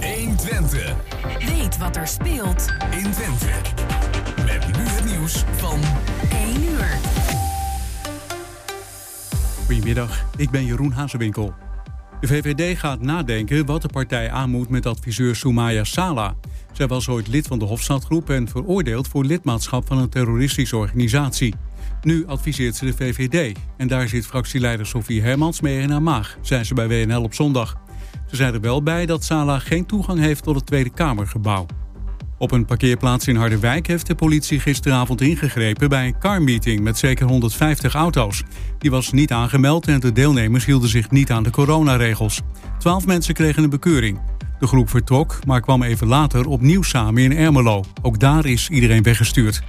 1 Twente. Weet wat er speelt in Twente. Met nu het nieuws van 1 uur. Goedemiddag, ik ben Jeroen Hazewinkel. De VVD gaat nadenken wat de partij aan moet met adviseur Soumaya Sala. Zij was ooit lid van de Hofstadgroep en veroordeeld voor lidmaatschap van een terroristische organisatie. Nu adviseert ze de VVD en daar zit fractieleider Sofie Hermans mee in haar maag, zei ze bij WNL op zondag. Ze zei er wel bij dat Sala geen toegang heeft tot het Tweede Kamergebouw. Op een parkeerplaats in Harderwijk heeft de politie gisteravond ingegrepen bij een carmeeting met zeker 150 auto's. Die was niet aangemeld en de deelnemers hielden zich niet aan de coronaregels. Twaalf mensen kregen een bekeuring. De groep vertrok, maar kwam even later opnieuw samen in Ermelo. Ook daar is iedereen weggestuurd.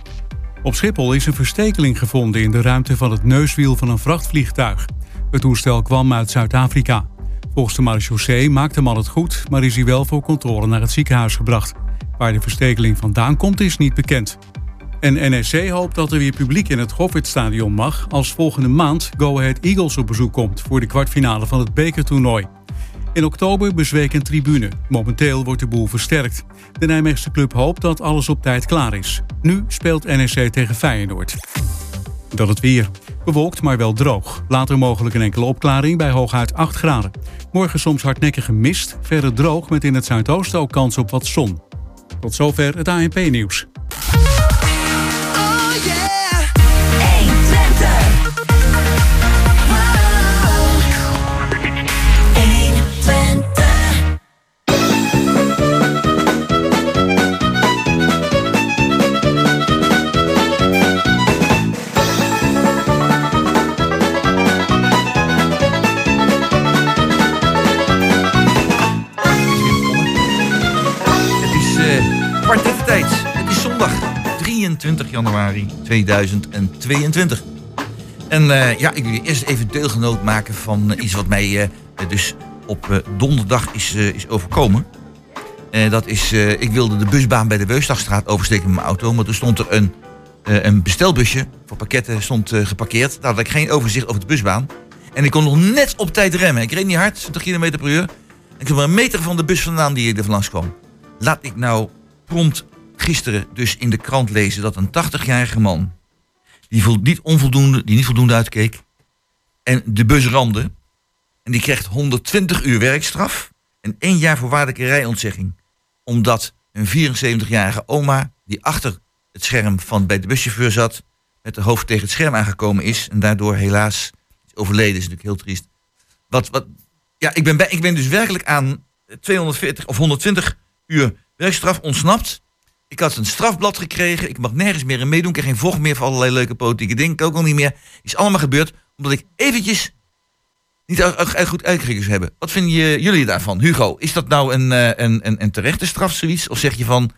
Op Schiphol is een verstekeling gevonden in de ruimte van het neuswiel van een vrachtvliegtuig. Het toestel kwam uit Zuid-Afrika. Volgens de marechaussee maakt de man het goed, maar is hij wel voor controle naar het ziekenhuis gebracht. Waar de verstekeling vandaan komt is niet bekend. En NEC hoopt dat er weer publiek in het Goffertstadion mag als volgende maand Go Ahead Eagles op bezoek komt voor de kwartfinale van het bekertoernooi. In oktober bezweek een tribune. Momenteel wordt de boel versterkt. De Nijmeegse club hoopt dat alles op tijd klaar is. Nu speelt NEC tegen Feyenoord. Dan het weer. Bewolkt, maar wel droog. Later mogelijk een enkele opklaring bij hooguit 8 graden. Morgen soms hardnekkige mist. Verder droog met in het zuidoosten ook kans op wat zon. Tot zover het ANP-nieuws. 23 januari 2022. En eh, ja, ik wil je eerst even deelgenoot maken van eh, iets wat mij eh, dus op donderdag is, is overkomen. Dat is, ik wilde de busbaan bij de Weusdagstraat oversteken met mijn auto. Maar toen stond er een, een bestelbusje voor pakketten stond, geparkeerd. Daar had ik geen overzicht over de busbaan. En ik kon nog net op tijd remmen. Ik reed niet hard, 20 km per uur. Ik kwam een meter van de bus vandaan die er langs kwam. Laat ik nou prompt gisteren dus in de krant lezen dat een 80-jarige man, die, niet onvoldoende, die niet voldoende uitkeek, en de bus ramde, en die krijgt 120 uur werkstraf en één jaar voorwaardelijke rijontzegging. Omdat een 74-jarige oma, die achter het scherm van bij de buschauffeur zat, met de hoofd tegen het scherm aangekomen is en daardoor helaas overleden, is natuurlijk heel triest. Wat, wat, ja, ik ben, bij, ik ben dus werkelijk aan 240 of 120 uur werkstraf ontsnapt. Ik had een strafblad gekregen. Ik mag nergens meer in meedoen. Ik krijg geen vocht meer voor allerlei leuke politieke dingen. Ik ook al niet meer. Is allemaal gebeurd omdat ik eventjes niet goed uitgekeken hebben. Wat vinden jullie daarvan? Hugo, is dat nou een, eh, een, een, een terechte straf zoiets? Of zeg je van,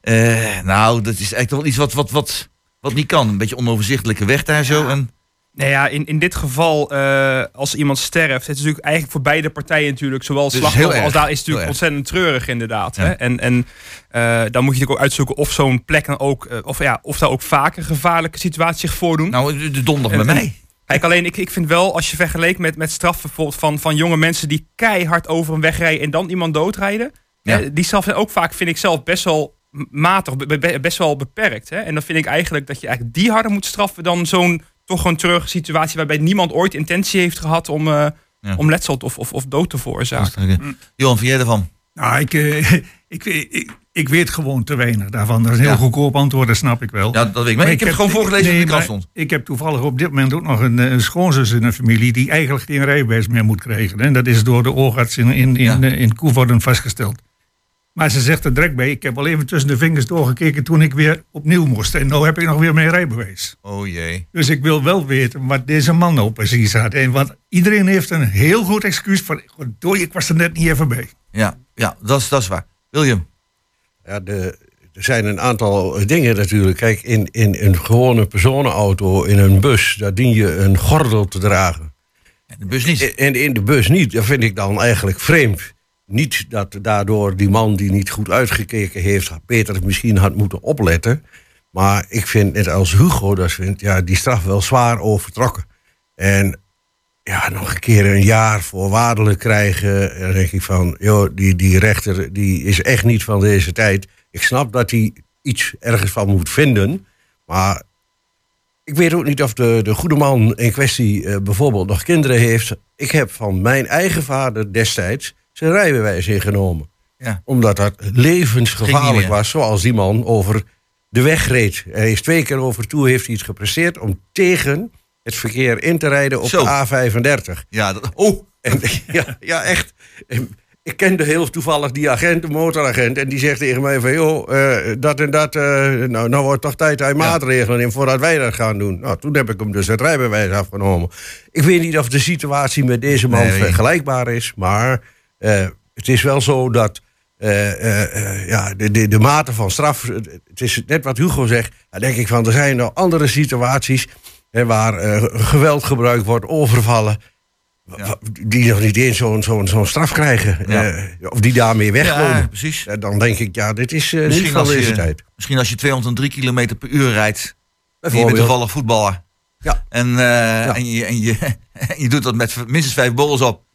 eh, nou, dat is eigenlijk wel iets wat, wat, wat, wat niet kan. Een beetje onoverzichtelijke weg daar zo. En, Nou ja, in, in dit geval, eh, als iemand sterft, het is natuurlijk eigenlijk voor beide partijen natuurlijk, zowel slachtoffer als daar is het natuurlijk ontzettend treurig inderdaad. Ja. Hè? En, en eh, dan moet je natuurlijk ook uitzoeken of zo'n plek dan ook, eh, of ja, of daar ook vaker gevaarlijke situaties zich voordoen. nou, de, donderdag bij en- mij. Kijk, alleen ik, ik vind wel, als je vergelijkt met, met straffen van, van jonge mensen die keihard over een weg rijden en dan iemand doodrijden. Ja. die straf zijn ook vaak, vind ik zelf, best wel matig, be- be- best wel beperkt. Hè? En dan vind ik eigenlijk dat je eigenlijk die harder moet straffen dan zo'n toch een treurige situatie waarbij niemand ooit intentie heeft gehad om, eh, Ja. om letsel of, of, of dood te veroorzaken. Johan, vind jij ervan? Nou, ik, eh, ik, ik, ik weet gewoon te weinig daarvan. Dat is een heel Ja. goedkoop antwoord, dat snap ik wel. Ja, dat weet ik. Maar, ik, heb het gewoon voorgelezen nee, in de krant stond. Ik heb toevallig op dit moment ook nog een, eh, een schoonzus in een familie... die eigenlijk geen rijbewijs meer moet krijgen. En dat is door de oogarts in, in, in, Ja. in Koevoorden vastgesteld. Maar ze zegt er direct bij... ik heb al even tussen de vingers doorgekeken toen ik weer opnieuw moest. En nu heb ik nog weer mijn rijbewijs. Oh jee. Dus ik wil wel weten wat deze man nou precies had. En want iedereen heeft een heel goed excuus van... "Goddorie, ik was er net niet even bij. Ja, ja dat, is, dat is waar. William. Ja, de, er zijn een aantal dingen natuurlijk. Kijk, in, in een gewone personenauto, in een bus, daar dien je een gordel te dragen. En de bus niet. En in de bus niet. Dat vind ik dan eigenlijk vreemd. Niet dat daardoor die man die niet goed uitgekeken heeft, beter misschien had moeten opletten. Maar ik vind, net als Hugo dat vindt, ja, die straf wel zwaar overtrokken. En ja, nog een keer een jaar voorwaardelijk krijgen. En dan denk ik van, joh, die, die rechter die is echt niet van deze tijd. Ik snap dat hij iets ergens van moet vinden. Maar ik weet ook niet of de, de goede man in kwestie eh, bijvoorbeeld nog kinderen heeft. Ik heb van mijn eigen vader destijds zijn rijbewijs ingenomen. Ja. Omdat dat levensgevaarlijk was, zoals die man over de weg reed. Hij is twee keer over toe, heeft hij iets gepresteerd om tegen het verkeer in te rijden op Zo. de A35. Ja, dat, oh, En, ja, ja, echt. Ik kende heel toevallig die agent, de motoragent. En die zegt tegen mij van, joh, eh, dat en dat. eh, nou, nou wordt toch tijd je maatregelen in voordat wij dat gaan doen. Nou, toen heb ik hem dus het rijbewijs afgenomen. Ik weet niet of de situatie met deze man Nee, vergelijkbaar is. Maar het is wel zo dat... eh, eh, eh, ja, de, de, de mate van straf, het is net wat Hugo zegt. Dan denk ik van, er zijn nog andere situaties hè, waar eh, geweld gebruikt wordt, overvallen. Die nog niet eens zo'n zo'n zo'n straf krijgen. Ja. eh, of die daarmee wegkomen. ja, precies. Eh, Dan denk ik, ja, dit is eh, niet Misschien van als, deze je, tijd. misschien als je 203 km per uur rijdt. En je bent toevallig voetballer. Ja. En, eh, en, je, en, je, en je doet dat met minstens vijf borrels op.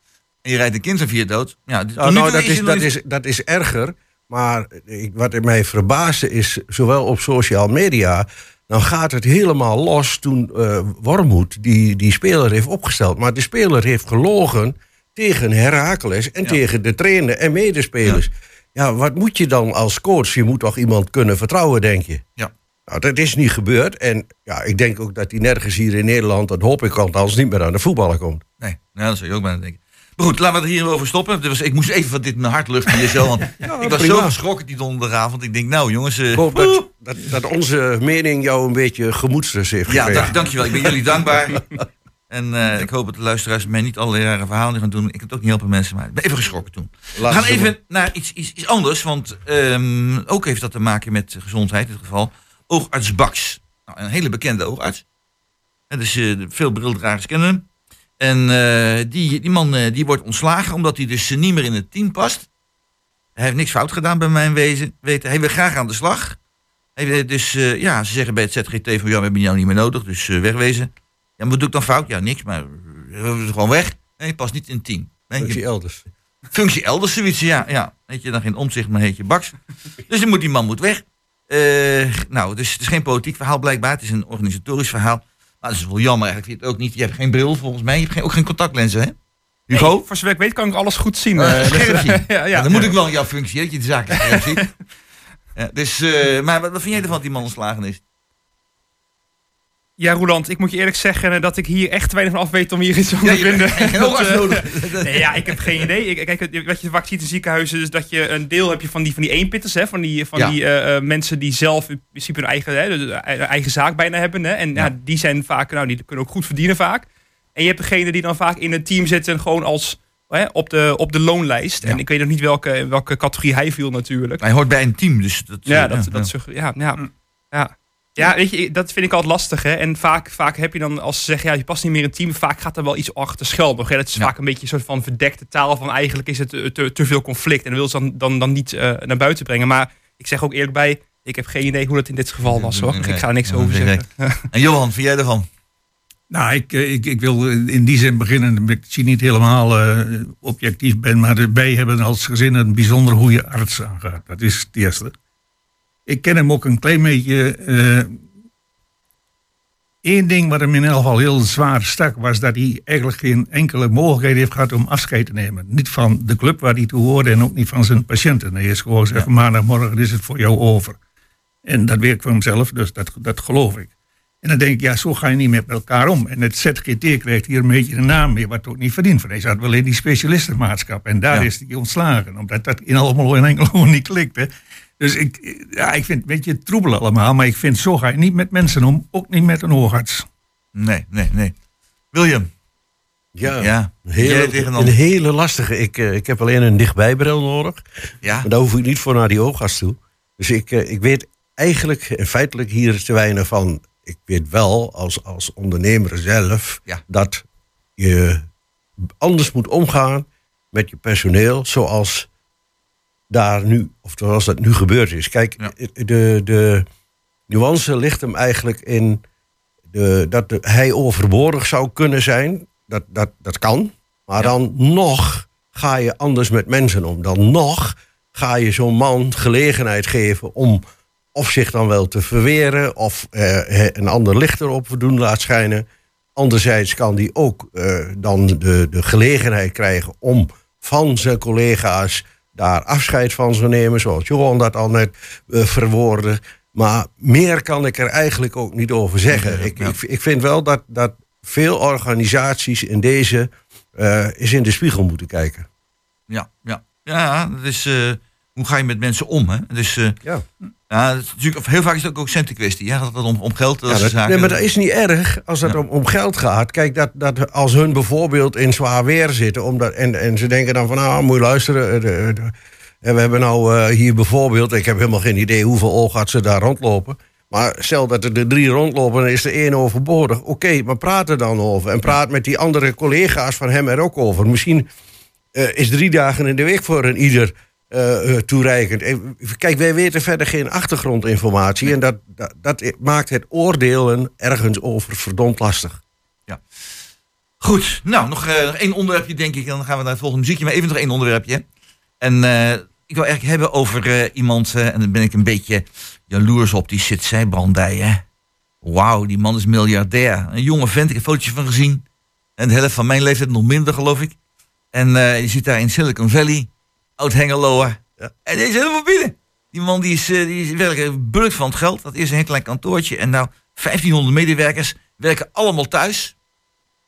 En je rijdt een kind van vier dood. Ja, Nou, nu nou, dat, is, dat, is, dat is erger. Maar ik, wat mij verbaasde is, zowel op social media... dan gaat het helemaal los toen eh Wormoed die, die speler heeft opgesteld. Maar de speler heeft gelogen tegen Herakles... en Ja. tegen de trainer en medespelers. Ja. wat moet je dan als coach? Je moet toch iemand kunnen vertrouwen, denk je? Ja. Nou, dat is niet gebeurd. En ja, ik denk ook dat hij nergens hier in Nederland... dat hoop ik althans niet meer aan de voetballen komt. Nee, nou, dat zou je ook bijna denken. Maar goed, laten we het hierover stoppen. Was, ik moest even van dit mijn hart luchten hier zo. Want ik was prima. zo geschrokken die donderdagavond. Ik denk, nou jongens... eh, Ik hoop dat, dat, dat onze mening jou een beetje gemoedsrust heeft Ja, gegeven. dank, dankjewel. Ik ben jullie dankbaar. En eh, ik hoop dat de luisteraars mij niet alle rare verhalen gaan doen. Ik kan het ook niet helpen mensen, maar ik ben even geschrokken toen. We gaan even naar iets, iets, iets anders, want ehm, ook heeft dat te maken met gezondheid in dit geval. Oogarts Baks. Nou, een hele bekende oogarts. En dus eh, veel brildragers kennen hem. En eh, die, die man eh, die wordt ontslagen omdat hij dus niet meer in het team past. Hij heeft niks fout gedaan bij mijn wezen, weten. Hij wil graag aan de slag. Hij dus, eh, ja, ze zeggen bij het ZGT van ja, we hebben jou niet meer nodig, dus wegwezen. Ja, maar wat doe ik dan fout? Ja, niks, maar gewoon weg. Nee, je past niet in het team. Nee, Dat je- is elders. functie elders zoiets, ja. ja. Weet je, dan geen omzicht, maar heet je Baks. dus dan moet die man moet weg. Nou, dus het is geen politiek verhaal blijkbaar. Het is een organisatorisch verhaal. Maar dat is wel jammer eigenlijk. Vind je het ook niet? Je hebt geen bril volgens mij. Je hebt geen, ook geen contactlenzen, hè? Hugo? Nee, voor zover ik weet kan ik alles goed zien. Dus, zien. ja, ja, Ja, dan moet ik wel in jouw functie, dat je de zaken ziet. Dus, eh, maar wat, wat vind jij ervan dat die man ontslagen is? Ja, Roland, ik moet je eerlijk zeggen eh, dat ik hier echt te weinig van af weet om hier iets Ja, te vinden. eh. Nee, ja, ik heb geen idee. Ik, kijk, wat je vaak ziet in ziekenhuizen is dat je een deel heb je van die, van die eenpitters, hè, van die, van Ja. die eh, eh, mensen die zelf in principe hun eigen, hè, de- de eigen zaak bijna hebben. Hè, en ja. Ja. die zijn vaak, nou, die kunnen ook goed verdienen vaak. En je hebt degene die dan vaak in het team zitten, gewoon als hè, op, de, op de loonlijst. Ja. En ik weet nog niet welke, welke categorie hij viel natuurlijk. Hij hoort bij een team, dus dat... Ja, eh, dat, ja, dat ja. ja, ja, weet je, dat vind ik altijd lastig. Hè? En vaak, vaak heb je dan, als ze zeggen, ja, je past niet meer in het team, vaak gaat er wel iets achter schuil nog. Hè? Dat is Ja. vaak een beetje een soort van verdekte taal van eigenlijk is het eh, te, te veel conflict. En dat wil ze dan, dan, dan niet eh, naar buiten brengen. Maar ik zeg ook eerlijk bij, ik heb geen idee hoe dat in dit geval was hoor. Nee, Ik ga er niks nee, over nee, zeggen. En Johan, vind jij ervan? Nou, ik, eh, ik, ik wil in die zin beginnen. Ik zie niet helemaal eh, objectief ben, maar wij hebben als gezin een bijzonder goede arts aangehad. Dat is het eerste. Ik ken hem ook een klein beetje. Eén ding wat hem in elk geval heel zwaar stak, was dat hij eigenlijk geen enkele mogelijkheid heeft gehad om afscheid te nemen. Niet van de club waar hij toe hoorde en ook niet van zijn patiënten. Hij is gewoon gezegd, maandagmorgen is het voor jou over. En dat ik van hemzelf, dus dat, dat geloof ik. En dan denk ik, ja, zo ga je niet met elkaar om. En het ZGT krijgt hier een beetje een naam mee, wat ook niet verdient. Want hij zat wel in die specialistenmaatschap. En daar Ja. is hij ontslagen, omdat dat in allemaal in Engeland niet klikte. Dus ik, ja, ik vind het een beetje troebel allemaal. Maar ik vind, zo ga je niet met mensen om. Ook niet met een oogarts. Nee, nee, nee. William? Ja, Ja. hele, een hele lastige. Ik, eh, ik heb alleen een dichtbijbril nodig. Ja? Maar daar hoef ik niet voor naar die oogarts toe. Dus ik, eh, ik weet eigenlijk en feitelijk hier te weinig van. Ik weet wel als, als ondernemer zelf Ja. dat je anders moet omgaan met je personeel zoals daar nu, of zoals dat nu gebeurd is. Kijk, Ja. de, de nuance ligt hem eigenlijk in de, dat de- hij overbodig zou kunnen zijn dat, dat, dat kan. Maar dan nog ga je anders met mensen om. Dan nog ga je zo'n man gelegenheid geven om of zich dan wel te verweren... of eh, een ander licht erop te doen laat schijnen. Anderzijds kan die ook eh, dan de, de gelegenheid krijgen om van zijn collega's daar afscheid van te nemen, zoals Johan dat al net eh, verwoordde. Maar meer kan ik er eigenlijk ook niet over zeggen. Ik, ik, ik vind wel dat, dat veel organisaties in deze eh eens in de spiegel moeten kijken. Ja, ja. Ja, dat is, eh, hoe ga je met mensen om? Hè? Dus, eh, Ja. ja, natuurlijk, heel vaak is het ook een centenkwestie. Ja, dat het om, om geld, dat Ja, dat, zaken. nee, maar dat is niet erg als het Ja. om, om geld gaat. Kijk, dat, dat als hun bijvoorbeeld in zwaar weer zitten... Omdat, en, en ze denken dan van, nou, moet je luisteren... eh, de- de- en we hebben nou eh, hier bijvoorbeeld... ik heb helemaal geen idee hoeveel oogartsen daar rondlopen... maar stel dat er de drie rondlopen, dan is er één overbodig. Oké, maar praat er dan over. En praat met die andere collega's van hem er ook over. Misschien eh, is drie dagen in de week voor een ieder eh, eh, toereikend. En Kijk, wij weten verder geen achtergrondinformatie. En dat, dat, dat maakt het oordelen ergens over verdomd lastig. Goed, nou, nog, eh, nog één onderwerpje denk ik. En dan gaan we naar het volgende muziekje. Maar even nog één onderwerpje. En eh, ik wil eigenlijk hebben over eh, iemand... eh, en daar ben ik een beetje jaloers op. Die zit zijbrandij, hè. Wauw, die man is miljardair. Een jonge vent, ik heb een fotootje van gezien. En de helft van mijn leeftijd, nog minder geloof ik. En eh je zit daar in Silicon Valley. Oud-Hengeloer. Ja. En is helemaal binnen. Die man die is, eh, die is werkelijk bulk van het geld. Dat is een heel klein kantoortje. En nou, 1500 medewerkers werken allemaal thuis.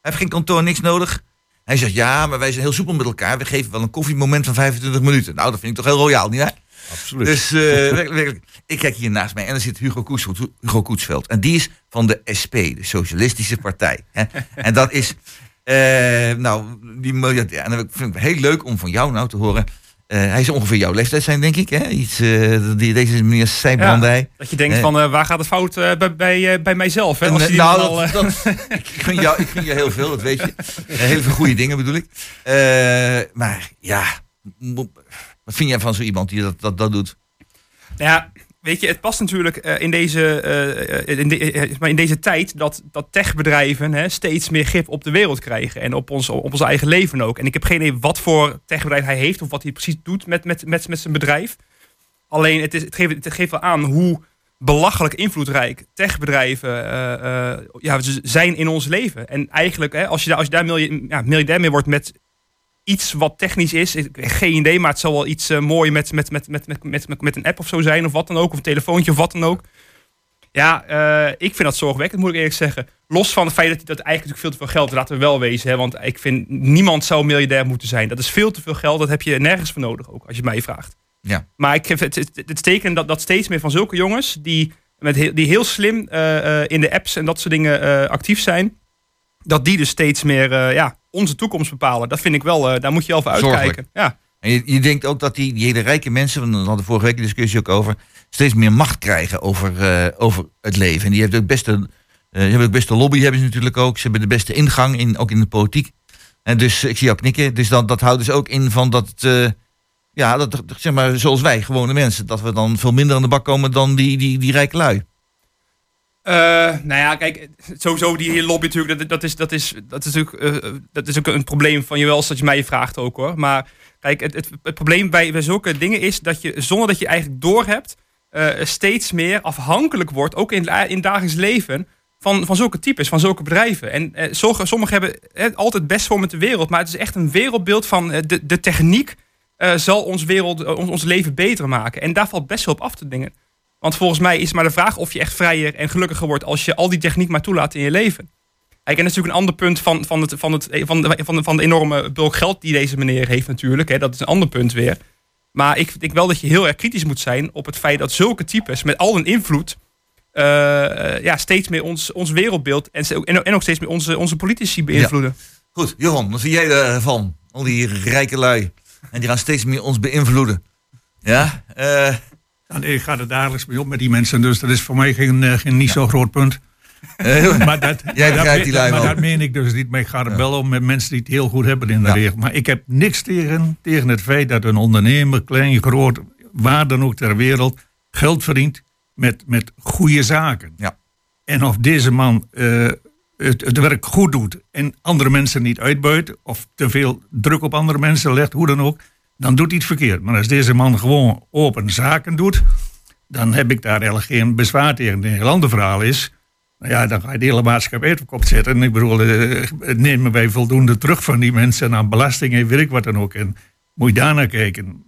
Hij heeft geen kantoor, niks nodig. Hij zegt, ja, maar wij zijn heel soepel met elkaar. We geven wel een koffiemoment van 25 minuten. Nou, dat vind ik toch heel royaal, niet waar? Absoluut. Dus eh, werkelijk, werkelijk. ik kijk hier naast mij en er zit Hugo, Koets, Hugo Koetsveld. En die is van de SP, de Socialistische Partij. Hè? En dat is, eh, nou, die miljardair. En dat vind ik heel leuk om van jou nou te horen. Eh, hij is ongeveer jouw leeftijd zijn, denk ik. Hè? Iets, eh, die, deze meneer Sijbrandij. Dat je denkt Eh. van, waar gaat het fout bij, bij, bij mijzelf? Hè? Als die nou, al, dat, ik, gun jou, ik gun je heel veel, dat weet je. Heel veel goede dingen bedoel ik. Maar ja, wat vind jij van zo iemand die dat, dat, dat doet? Ja, weet je, het past natuurlijk eh, in, deze, eh, in, in deze tijd dat, dat techbedrijven hè, steeds meer grip op de wereld krijgen. En op ons, op ons eigen leven ook. En ik heb geen idee wat voor techbedrijf hij heeft of wat hij precies doet met, met, met, met zijn bedrijf. Alleen het, is, het, geeft, het geeft wel aan hoe belachelijk invloedrijk techbedrijven ja, zijn in ons leven. En eigenlijk, hè, als je daar, als je daar milja- ja, miljardair mee wordt met iets wat technisch is. Geen idee, maar het zal wel iets eh mooi met, met, met, met, met, met, met, met een app of zo zijn. Of wat dan ook. Of een telefoontje of wat dan ook. Ja, eh, ik vind dat zorgwekkend, moet ik eerlijk zeggen. Los van het feit dat dat eigenlijk natuurlijk veel te veel geld. Laten we wel wezen. Hè, want ik vind niemand zou miljardair moeten zijn. Dat is veel te veel geld. Dat heb je nergens voor nodig ook, als je mij vraagt. Ja. Maar ik het, het, het teken dat, dat steeds meer van zulke jongens... die, met heel, die heel slim eh, in de apps en dat soort dingen actief zijn... dat die dus steeds meer ja, onze toekomst bepalen. Dat vind ik wel, eh, daar moet je wel voor Zorgelijk. uitkijken. Ja. En je, je denkt ook dat die, die hele rijke mensen, want daar hadden we vorige week een discussie ook over, steeds meer macht krijgen over, eh, over het leven. En die hebben ook best een, eh, hebben ook best een lobby, hebben ze natuurlijk ook. Ze hebben de beste ingang, in, ook in de politiek. En dus eh, ik zie jou knikken. Dus dat, dat houdt dus ook in van dat, eh, ja, dat, zeg maar, zoals wij, gewone mensen, dat we dan veel minder aan de bak komen dan die, die, die rijke lui. Eh, nou ja, kijk, sowieso die lobby natuurlijk, dat, dat, is, dat, is, dat, is natuurlijk, eh, dat is ook een probleem van je wel, als je mij vraagt ook hoor. Maar kijk, het, het, probleem bij, bij zulke dingen is dat je, zonder dat je eigenlijk doorhebt, eh steeds meer afhankelijk wordt, ook in, in dagelijks leven, van, van zulke types, van zulke bedrijven. En eh, sommige, sommigen hebben altijd best voor met de wereld, maar het is echt een wereldbeeld van eh, de, de techniek eh, zal ons, wereld, eh, ons, ons leven beter maken. En daar valt best wel op af te dingen. Want volgens mij is het maar de vraag of je echt vrijer en gelukkiger wordt als je al die techniek maar toelaat in je leven. Kijk, en dat is natuurlijk een ander punt van, van, het, van, het, van, de, van, de, van de enorme bulk geld die deze meneer heeft natuurlijk. Hè. Dat is een ander punt weer. Maar ik denk wel dat je heel erg kritisch moet zijn op het feit dat zulke types met al hun invloed eh, ja, steeds meer ons, ons wereldbeeld en, en, en ook steeds meer onze, onze politici beïnvloeden. Goed, Johan, wat vind jij ervan? Al die rijke lui. En die gaan steeds meer ons beïnvloeden. Ja? eh, Ja, nee, ik ga er dagelijks mee op met die mensen, dus dat is voor mij geen, eh, geen niet zo groot punt. eh, Maar dat, Jij begrijpt die lui maar dat meen ik dus niet. Maar ik ga er wel om met mensen die het heel goed hebben in de regio. Maar ik heb niks tegen, tegen het feit dat een ondernemer, klein, groot, waar dan ook ter wereld, geld verdient met, met goede zaken. Ja. En of deze man eh, het, het werk goed doet en andere mensen niet uitbuit of te veel druk op andere mensen legt, hoe dan ook, dan doet hij het verkeerd. Maar als deze man gewoon open zaken doet, dan heb ik daar eigenlijk geen bezwaar tegen. Een heel ander verhaal is, nou ja, dan ga je de hele maatschappij op kop zetten. Ik bedoel, eh, nemen wij voldoende terug van die mensen aan belastingen, weet ik wat dan ook. En moet je daarnaar kijken.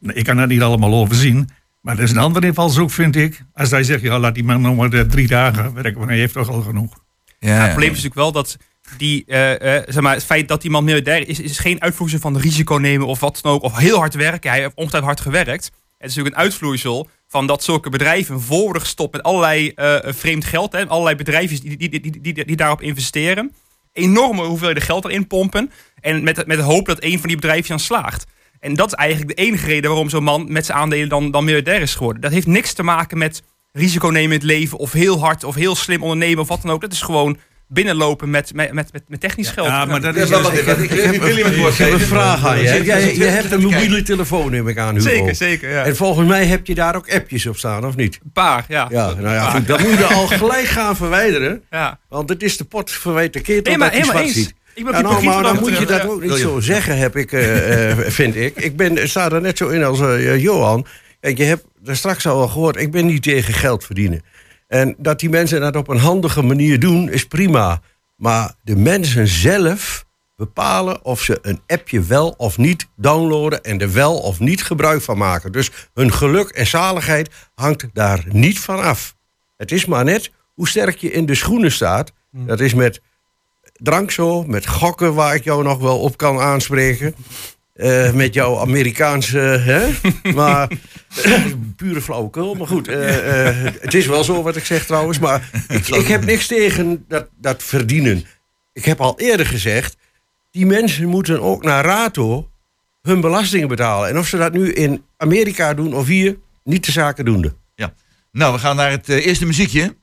Ik kan dat niet allemaal overzien. Maar dat is een andere invalshoek, vind ik. Als hij zegt, ja, laat die man nog maar eh, drie dagen werken, want hij heeft toch al genoeg. Ja, het probleem is natuurlijk wel dat die, eh, eh, zeg maar, het feit dat iemand miljardair is, is geen uitvloeisel van risico nemen of wat dan ook. Of heel hard werken. Hij heeft ongetwijfeld hard gewerkt. Het is natuurlijk een uitvloeisel van dat zulke bedrijven voor worden gestopt met allerlei eh, vreemd geld. Hè, allerlei bedrijven die, die, die, die, die daarop investeren. Enorme hoeveelheden geld erin pompen. En met, met de hoop dat een van die bedrijven dan slaagt. En dat is eigenlijk de enige reden waarom zo'n man met zijn aandelen dan, dan miljardair is geworden. Dat heeft niks te maken met risico nemen in het leven of heel hard of heel slim ondernemen of wat dan ook. Dat is gewoon binnenlopen met, met, met, met technisch geld. Ja, maar dat Ja, is... maar wat- ik- heb een vraag aan je. Je hebt een mobiele telefoon, neem ik aan, Hugo. Zeker, zeker. Ja. En volgens mij heb je daar ook appjes op staan, of niet? Een paar, ja. Ja, nou ja, dat moet je al gelijk gaan verwijderen. Ja. Want het is de pot verwijt de ketel Nee, maar dat je zwart eens. ziet. Ik ben Ja, nou, maar dan moet je dat ook niet zo zeggen, heb ik, eh, eh, vind ik. Ik ben, sta er net zo in als eh, Johan. Kijk, je hebt er straks al wel gehoord, ik ben niet tegen geld verdienen. En dat die mensen dat op een handige manier doen, is prima. Maar de mensen zelf bepalen of ze een appje wel of niet downloaden en er wel of niet gebruik van maken. Dus hun geluk en zaligheid hangt daar niet van af. Het is maar net hoe sterk je in de schoenen staat. Dat is met drank zo, met gokken waar ik jou nog wel op kan aanspreken. Eh, met jouw Amerikaanse, hè? Maar pure flauwekul. Maar goed, eh, eh, het is wel zo wat ik zeg trouwens. Maar ik, ik heb niks tegen dat, dat verdienen. Ik heb al eerder gezegd, die mensen moeten ook naar Rato hun belastingen betalen. En of ze dat nu in Amerika doen of hier, niet de zaken doende. Ja. Nou, we gaan naar het eh, eerste muziekje.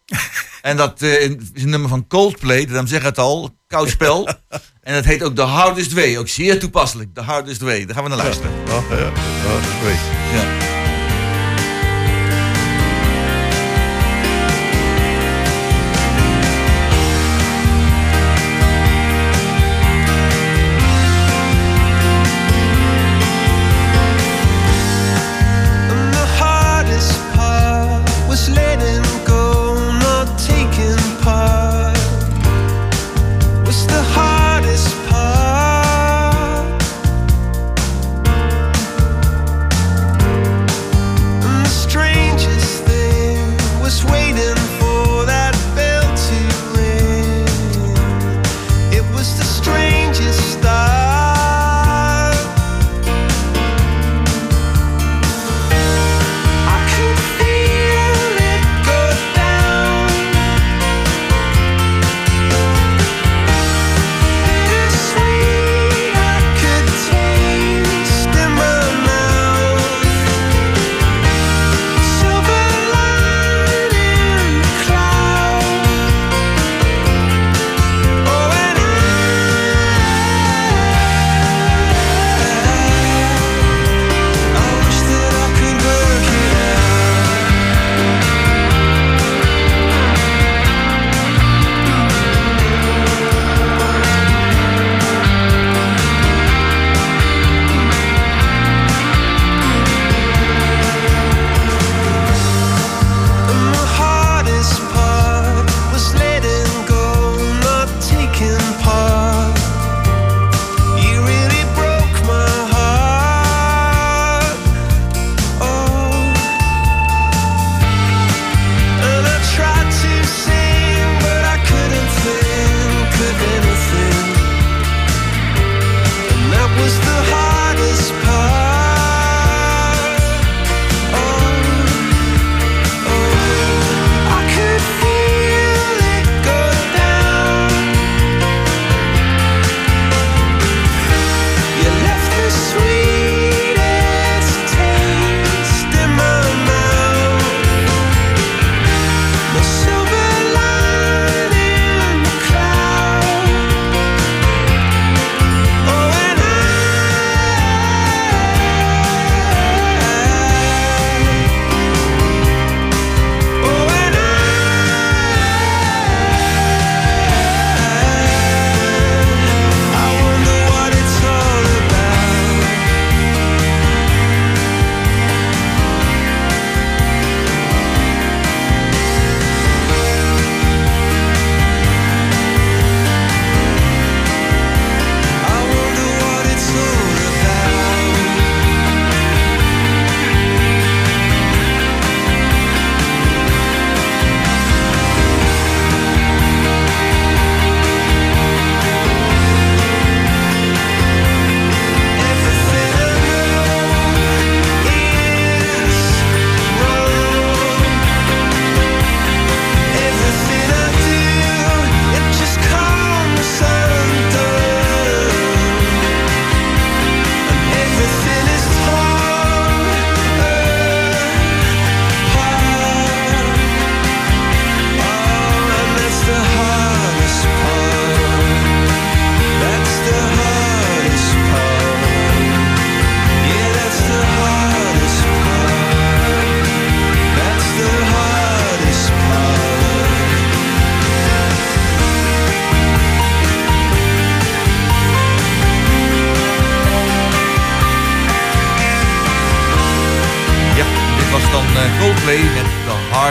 en dat eh, is een nummer van Coldplay. Dan zeg het al. Koud spel. en dat heet ook The Hardest Way. Ook zeer toepasselijk. The Hardest Way. Daar gaan we naar luisteren. Ja.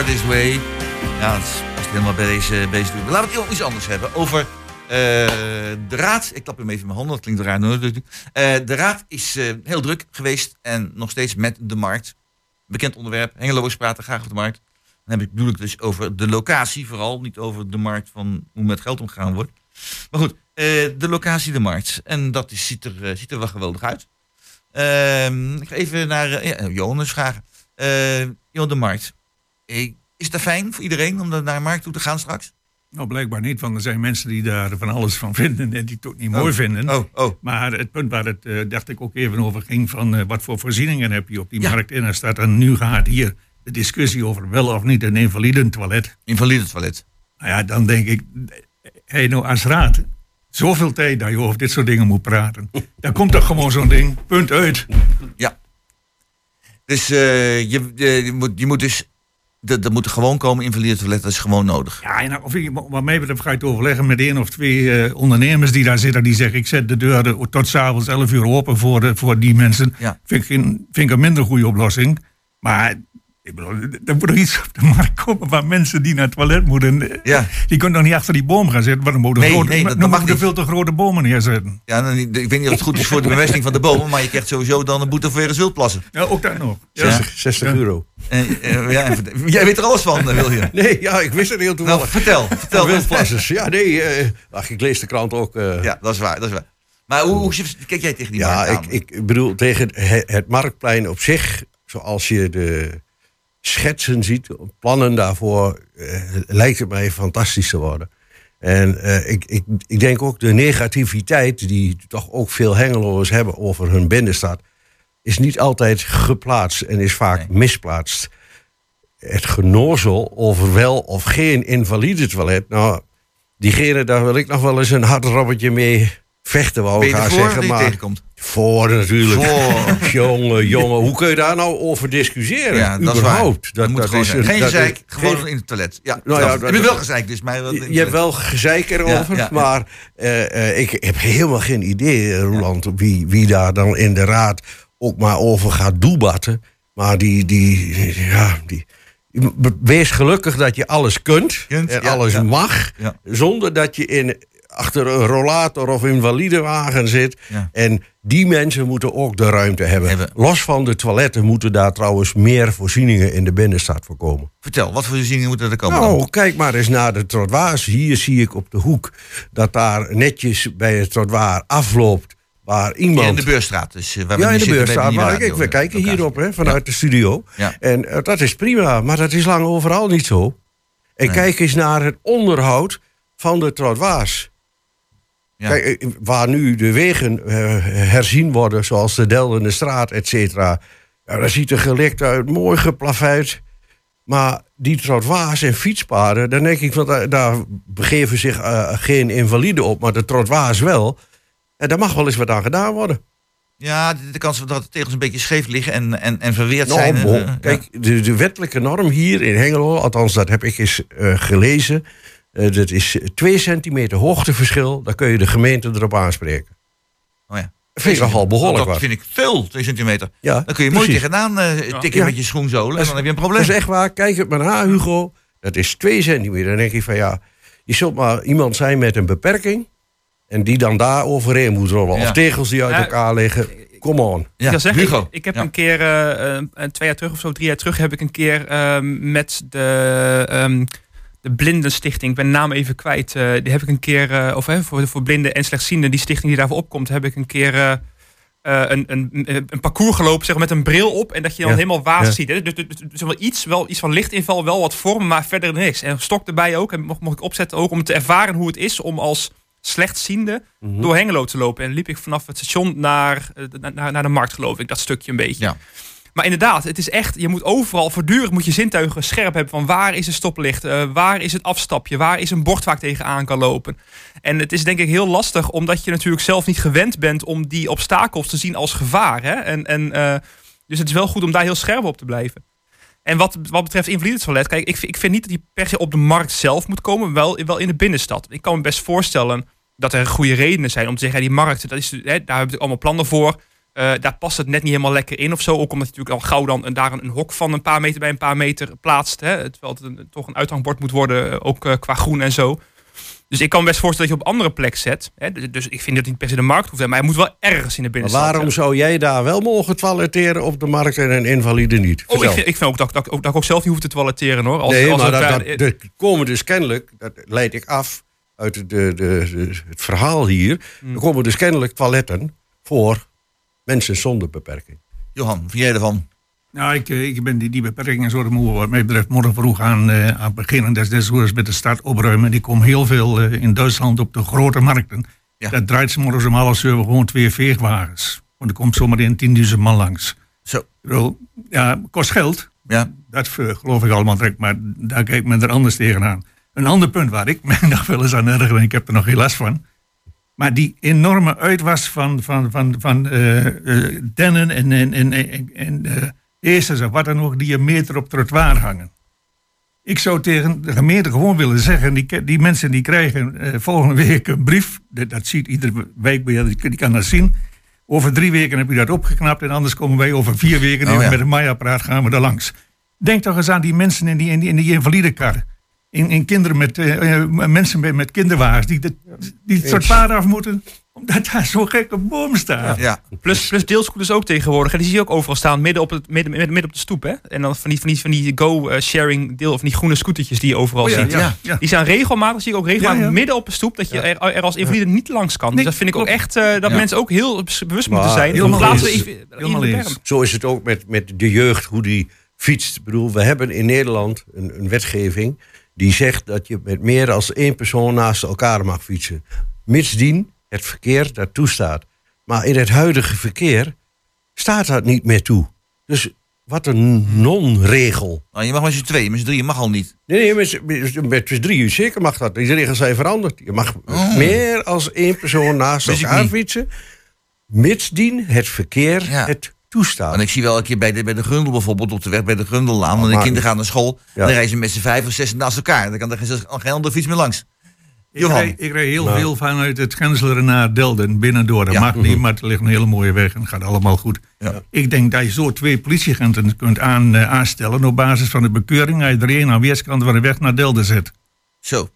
Hardest Way. Ja, is- past helemaal bij deze, deze. Laten we het iets anders hebben. Over eh, de raad. Ik klap hem even in mijn handen, dat klinkt raar. Eh, de raad is eh, heel druk geweest en nog steeds met de markt. Bekend onderwerp. Hengeloers praten graag over de markt. Dan heb ik, bedoel ik dus over de locatie vooral. Niet over de markt van hoe met geld omgegaan wordt. Maar goed, de locatie, de markt. En dat is, ziet, er, ziet er wel geweldig uit. Ehm, ik ga even naar ja, vragen. Johan, de markt. Is dat fijn voor iedereen om naar de markt toe te gaan straks? Nou, blijkbaar niet, want er zijn mensen die daar van alles van vinden en die het ook niet mooi vinden. Oh, oh. Maar het punt waar het, eh, dacht ik ook even over ging, van eh, wat voor voorzieningen heb je op die Ja. markt. En er staat dan nu gaat hier de discussie over wel of niet een invalide toilet. Invalide toilet. Nou ja, dan denk ik, hey, nou als raad, zoveel tijd dat je over dit soort dingen moet praten. Dan komt toch gewoon zo'n ding, punt uit. Dus eh, je, je, je moet, je moet dus... Dat, dat moet er gewoon komen, invalide toilet, dat is gewoon nodig. Ja, en of ik, wat mij betreft ga je het overleggen met één of twee eh, ondernemers die daar zitten. Die zeggen, ik zet de deuren tot s'avonds 11 uur open voor, de, voor die mensen. Ja. Vind, ik vind ik een minder goede oplossing. Maar ik bedoel, er moet nog iets op de markt komen waar mensen die naar het toilet moeten. Ja. Die kunnen nog niet achter die boom gaan zitten. Want dan moeten Nee, grote, nee, dat- dan mag niet. veel te grote bomen neerzetten. Ja, dan, ik weet niet of het goed is voor de bemesting van de bomen, maar je krijgt sowieso dan een boete voor je wildplassen. Ja, ook dat nog. Ja. 60, 60 Ja. euro. En, eh, ja, jij weet er alles van, eh, wil je? Nee, ja, ik wist het heel Nou, toevallig. vertel. vertel wildplassers. Ja, nee, eh, ach, ik lees de krant ook. eh. Ja, dat is waar, dat is waar. Maar hoe, hoe kijk jij tegen die Ja, markt ik, aan? ik bedoel, tegen het, het marktplein op zich, zoals je de schetsen ziet, plannen daarvoor, eh, lijkt het mij fantastisch te worden. En eh, ik, ik, ik denk ook de negativiteit die toch ook veel hengeloers hebben over hun binnenstad, is niet altijd geplaatst en is vaak misplaatst. Het genozel over wel of geen invalide toilet, nou, diegene, daar wil ik nog wel eens een hard robbertje mee vechten, wou ik ervoor zeggen. Maar tegenkomt? Voor natuurlijk. Voor. jongen, jongen, hoe kun je daar nou over discussiëren? Ja, dat is waar. Überhaupt. Dat, moet gewoon Geen dat gezeik, is- gewoon geen- in het toilet. Ja, Nou ja, dat- je wel gezeik, dus mij je, hebt wel gezeik erover, Ja, maar eh, eh, ik heb helemaal geen idee, Roland, wie, wie daar dan in de raad ook maar over gaat doebatten. Maar die, die, ja, die, wees gelukkig dat je alles kunt, en alles mag, zonder dat je in, achter een rollator of invalidewagen zit. Ja. En die mensen moeten ook de ruimte hebben. Hebben. Los van de toiletten moeten daar trouwens meer voorzieningen in de binnenstad voorkomen. Vertel, wat voor voorzieningen moeten er komen? dan? Nou, kijk maar eens naar de trottoirs. Hier zie ik op de hoek dat daar netjes bij het trottoir afloopt waar iemand... in de Beurstraat. Dus, waar we ja, in de zitten beurstraat. Maar Radio, we eh, kijken hierop hè, vanuit de studio. En eh, dat is prima, maar dat is lang overal niet zo. En Nee. kijk eens naar het onderhoud van de trottoirs. Ja. Kijk, waar nu de wegen eh, herzien worden, zoals de Deldende Straat, et cetera. Ja, dat ziet er gelikt uit, mooi geplaveid. Maar die trottoirs en fietspaden, dan denk ik, van, daar, daar begeven zich eh, geen invaliden op, maar de trottoirs wel. En daar mag wel eens wat aan gedaan worden. Ja, de, kans dat de tegels een beetje scheef liggen en, en, en verweerd Nou, zijn. bon, eh, kijk, de, de wettelijke norm hier in Hengelo, althans dat heb ik eens gelezen. Eh, dat is twee centimeter hoogteverschil. Dan kun je de gemeente erop aanspreken. ja. Oh ja. Dat vind ik nogal behoorlijk Dat wat. vind ik veel, 2 centimeter. Ja, Dan kun je mooi precies. tegenaan eh, tikken Ja. met je schoenzolen en dan heb je een probleem. Dat is echt waar. Kijk het maar na, Hugo. Dat is twee centimeter. Dan denk ik van ja, je zult maar iemand zijn met een beperking. En die dan daar overheen moet rollen. Ja. Of tegels die uit Ja, elkaar liggen. Come on. Ik wil zeggen, Hugo. ik, ik heb Ja. een keer, eh, eh, twee jaar terug of zo, drie jaar terug, heb ik een keer ehm, met de, ehm de Blindenstichting, ik ben de naam even kwijt, eh, die heb ik een keer, eh, of hè, voor, voor blinden en slechtzienden, die stichting die daarvoor opkomt, heb ik een keer eh, een, een, een parcours gelopen zeg, maar, met een bril op en dat je dan Ja. helemaal waas Ja. ziet. Hè? Dus, dus, dus, dus wel iets, wel iets van lichtinval, wel wat vorm, maar verder niks. En een stok erbij ook, en mocht, mocht ik opzetten ook om te ervaren hoe het is om als slechtziende Mhm. door Hengelo te lopen. En liep ik vanaf het station naar, na- naar, naar de markt, geloof ik. Dat stukje een beetje. Ja. Maar inderdaad, het is echt, je moet overal voortdurend moet je zintuigen scherp hebben van waar is een stoplicht, eh, waar is het afstapje, waar is een bord waar ik tegenaan kan lopen. En het is denk ik heel lastig, omdat je natuurlijk zelf niet gewend bent om die obstakels te zien als gevaar. Hè? En, en, eh, dus het is wel goed om daar heel scherp op te blijven. En wat, wat betreft invalide toilet, kijk, ik, vind- ik vind niet dat die per se op de markt zelf moet komen, wel, wel in de binnenstad. Ik kan me best voorstellen dat er goede redenen zijn om te zeggen, die markt, dat is, hè, daar hebben we allemaal plannen voor. Eh, daar past het net niet helemaal lekker in of zo. Ook omdat je natuurlijk al gauw dan een, daar een, een hok van een paar meter bij een paar meter plaatst. Hè, terwijl het een- toch een uithangbord moet worden, eh, ook eh, qua groen en zo. Dus ik kan best voorstellen dat je op andere plek zet. Hè, dus, dus ik vind dat niet per se de markt hoeft, maar hij moet wel ergens in de Maar binnenstad. waarom zou jij daar wel mogen toiletteren op de markt en een invalide niet? Oh, ik vind, ik vind ook dat, dat, ook dat ik ook zelf niet hoef te toiletteren hoor. Als, nee, als maar dat, daar- dat, dat komen dus kennelijk, dat leid ik af uit de, de, de- het verhaal hier. Hmm. Er komen dus kennelijk toiletten voor mensen zonder beperking. Johan, vind jij ervan? Nou, ik, eh, ik ben die, die beperkingen zo moeten wat mij betreft morgen vroeg aan, eh, aan beginnen. Dat is net zoals met de stad opruimen. Ik kom heel veel eh, in Duitsland op de grote markten. Ja. Dat draait ze morgens om half zeven gewoon twee veegwagens. Want er komt zomaar in 10.000 man langs. Zo, bedoel, ja, kost geld. ja. Dat geloof ik allemaal direct, maar daar kijkt men er anders tegenaan. Een ander punt waar ik me nog wel eens aan erger, en ik heb er nog geen last van. Maar die enorme uitwas van, van, van, van eh, eh, dennen en, en, en, en, en eh, en wat dan ook, die een meter op trottoir hangen. Ik zou tegen de gemeente gewoon willen zeggen, die, die mensen die krijgen volgende week een brief, dat, dat ziet iedere wijkbeheerder, die, die kan dat zien. Over drie weken heb je dat opgeknapt en anders komen wij over vier weken Oh, ja. met een maaiapparaat gaan we er langs. Denk toch eens aan die mensen in die, in die, in die invalidekar. In, in kinderen met, eh, eh, mensen met, met kinderwagens die, de, die het soort paard af moeten, omdat daar zo'n gekke boom staat. ja. Plus, plus deelscooters ook tegenwoordig. hè, Die zie je ook overal staan, midden op, het, midden, midden, midden op de stoep. Hè? En dan van die, van die, van die go-sharing deel, of die groene scootertjes die je overal Oh ja, ziet. ja, ja. Die zijn regelmatig, zie ik ook regelmatig, Ja, ja. midden op de stoep. Dat je er, er als invalide niet langs kan. Nee, dus dat vind ik ook echt, eh, dat Ja. mensen ook heel bewust moeten zijn. Helemaal even, Helemaal. Zo is het ook met, met de jeugd, hoe die fietst. Ik bedoel, we hebben in Nederland een, een wetgeving die zegt dat je met meer dan één persoon naast elkaar mag fietsen. Mitsdien het verkeer dat toestaat. Maar in het huidige verkeer staat dat niet meer toe. Dus wat een non-regel. Nou, je mag met z'n tweeën, met z'n drieën mag al niet. Nee, nee, met, met, met z'n drieën zeker mag dat. Die regels zijn veranderd. Je mag Oh. meer als één persoon naast elkaar fietsen. Mitsdien het verkeer Ja. het toestaat. Want ik zie wel een keer bij de, bij de Grundel bijvoorbeeld, op de weg bij de Grundellaan. want de maar- kinderen gaan naar school. Ja. En dan reizen met z'n vijf of zes naast elkaar. Dan kan er geen, geen andere fiets meer langs. Ik rijd, ik rijd heel Nou. veel vanuit het Gensleren naar Delden, binnendoor. Dat Ja. mag niet, maar het ligt een hele mooie weg en het gaat allemaal goed. Ja. Ik denk dat je zo twee politieagenten kunt aan, eh, aanstellen op basis van de bekeuring. Als je er één aan weerskant van de weg naar Delden zet. Zo.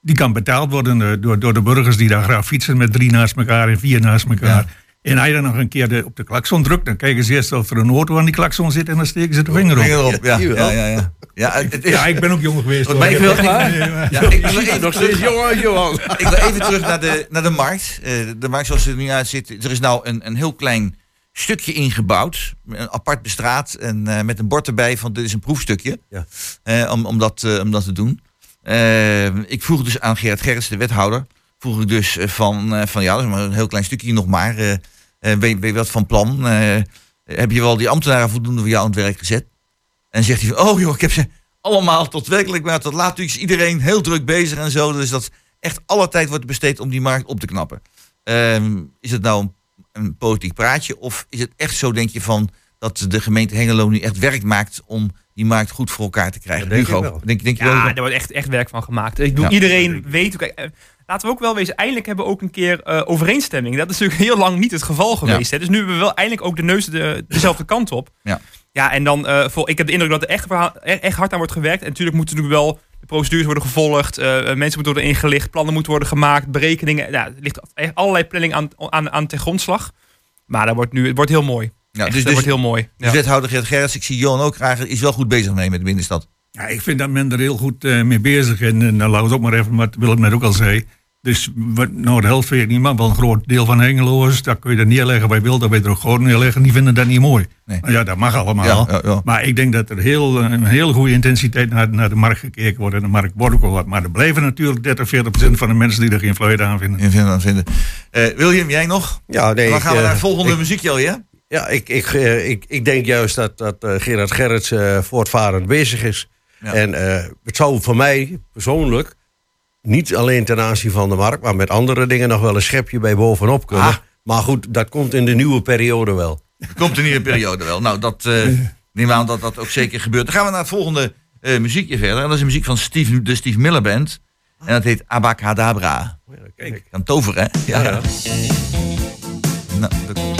Die kan betaald worden eh, door, door de burgers die daar graag fietsen met drie naast elkaar en vier naast elkaar. En als je dan nog een keer de, op de klakson drukt, dan kijken ze eerst of er een auto aan die klakson zit en dan steken ze de vinger op. Vinger. Ja, ja, ja, ja. ja het is, Ja, ik ben ook jong geweest. hoor. maar ik wil, Ja, ik wil even Nog steeds Johan. ik wil even terug naar de, naar de markt. Eh, de markt zoals het er nu uitziet. Er is nou een, een heel klein stukje ingebouwd. Een apart bestraat. En eh, met een bord erbij van dit is een proefstukje. Ja. Eh, om, om, dat, eh, om dat te doen. Eh, ik vroeg dus aan Gerard Gerrits, de wethouder. Vroeg ik dus eh, van, eh, van ja, dat is maar een heel klein stukje nog maar. eh, eh, ben, je- ben je wat van plan? Eh, heb je wel die ambtenaren voldoende voor jou aan het werk gezet? En zegt hij van, oh joh, ik heb ze allemaal tot werkelijk waar tot laat is iedereen heel druk bezig en zo. Dus dat echt alle tijd wordt besteed om die markt op te knappen. Ehm, is het nou een, een politiek praatje of is het echt zo, denk je, van dat de gemeente Hengelo nu echt werk maakt om die markt goed voor elkaar te krijgen? Dat denk ik Hugo, wel. denk, denk je Ja, wel? daar wordt echt, echt werk van gemaakt. Ik bedoel, Ja. iedereen weet... Kijk, eh, laten we ook wel wezen, eindelijk hebben we ook een keer eh, overeenstemming. Dat is natuurlijk heel lang niet het geval geweest. Hè? Dus nu hebben we wel eindelijk ook de neus de, dezelfde kant op. Ja. Ja, en dan, eh, voor, ik heb de indruk dat er echt, er echt hard aan wordt gewerkt. En natuurlijk moeten natuurlijk wel de procedures worden gevolgd. eh, mensen moeten worden ingelicht, plannen moeten worden gemaakt, berekeningen. Ja, er ligt echt allerlei planning aan, aan, aan ten grondslag. Maar dat wordt nu, het wordt heel mooi. Ja, Echt, dus, dat dus, wordt heel mooi. dus Ja. wethouder Gert Gerrits, ik zie Johan ook graag, is wel goed bezig mee met de binnenstad. Ja, ik vind dat men er heel goed eh, mee bezig is. En nou, laat het ook maar even wat Willem net ook al zei. Dus wat, nou, de helft weet ik niet, maar wel een groot deel van Hengeloers, daar kun je dat neerleggen bij wil, dat weet je er ook gewoon neerleggen. Die vinden dat niet mooi. Nee. Nou ja, dat mag allemaal. Ja, ja, ja. Maar ik denk dat er heel, eh, een hele goede intensiteit naar, naar de markt gekeken wordt. En de markt wordt ook wel wat. Maar er blijven natuurlijk 30, 40 procent van de mensen die er geen fluit aan vinden. In vinden, vinden. Eh, William, jij nog? Ja, nee, dan ik, gaan we eh, naar het volgende ik- muziekje al, ja? Ja, ik, ik, eh, ik, ik denk juist dat, dat eh, Gerard Gerrits eh, voortvarend bezig is. Ja. En eh, het zou voor mij persoonlijk, niet alleen ten aanzien van de markt, maar met andere dingen nog wel een schepje bij bovenop kunnen. Ah. Maar goed, dat komt in de nieuwe periode wel. Komt een nieuwe periode wel. Nou, dat eh neem aan dat dat ook zeker gebeurt. Dan gaan we naar het volgende eh, muziekje verder. En dat is een muziek van Steve, de Steve Miller Band. En dat heet Abacadabra. Kijk. Kan toveren, hè? Ja. Ja, ja. Nou, dat-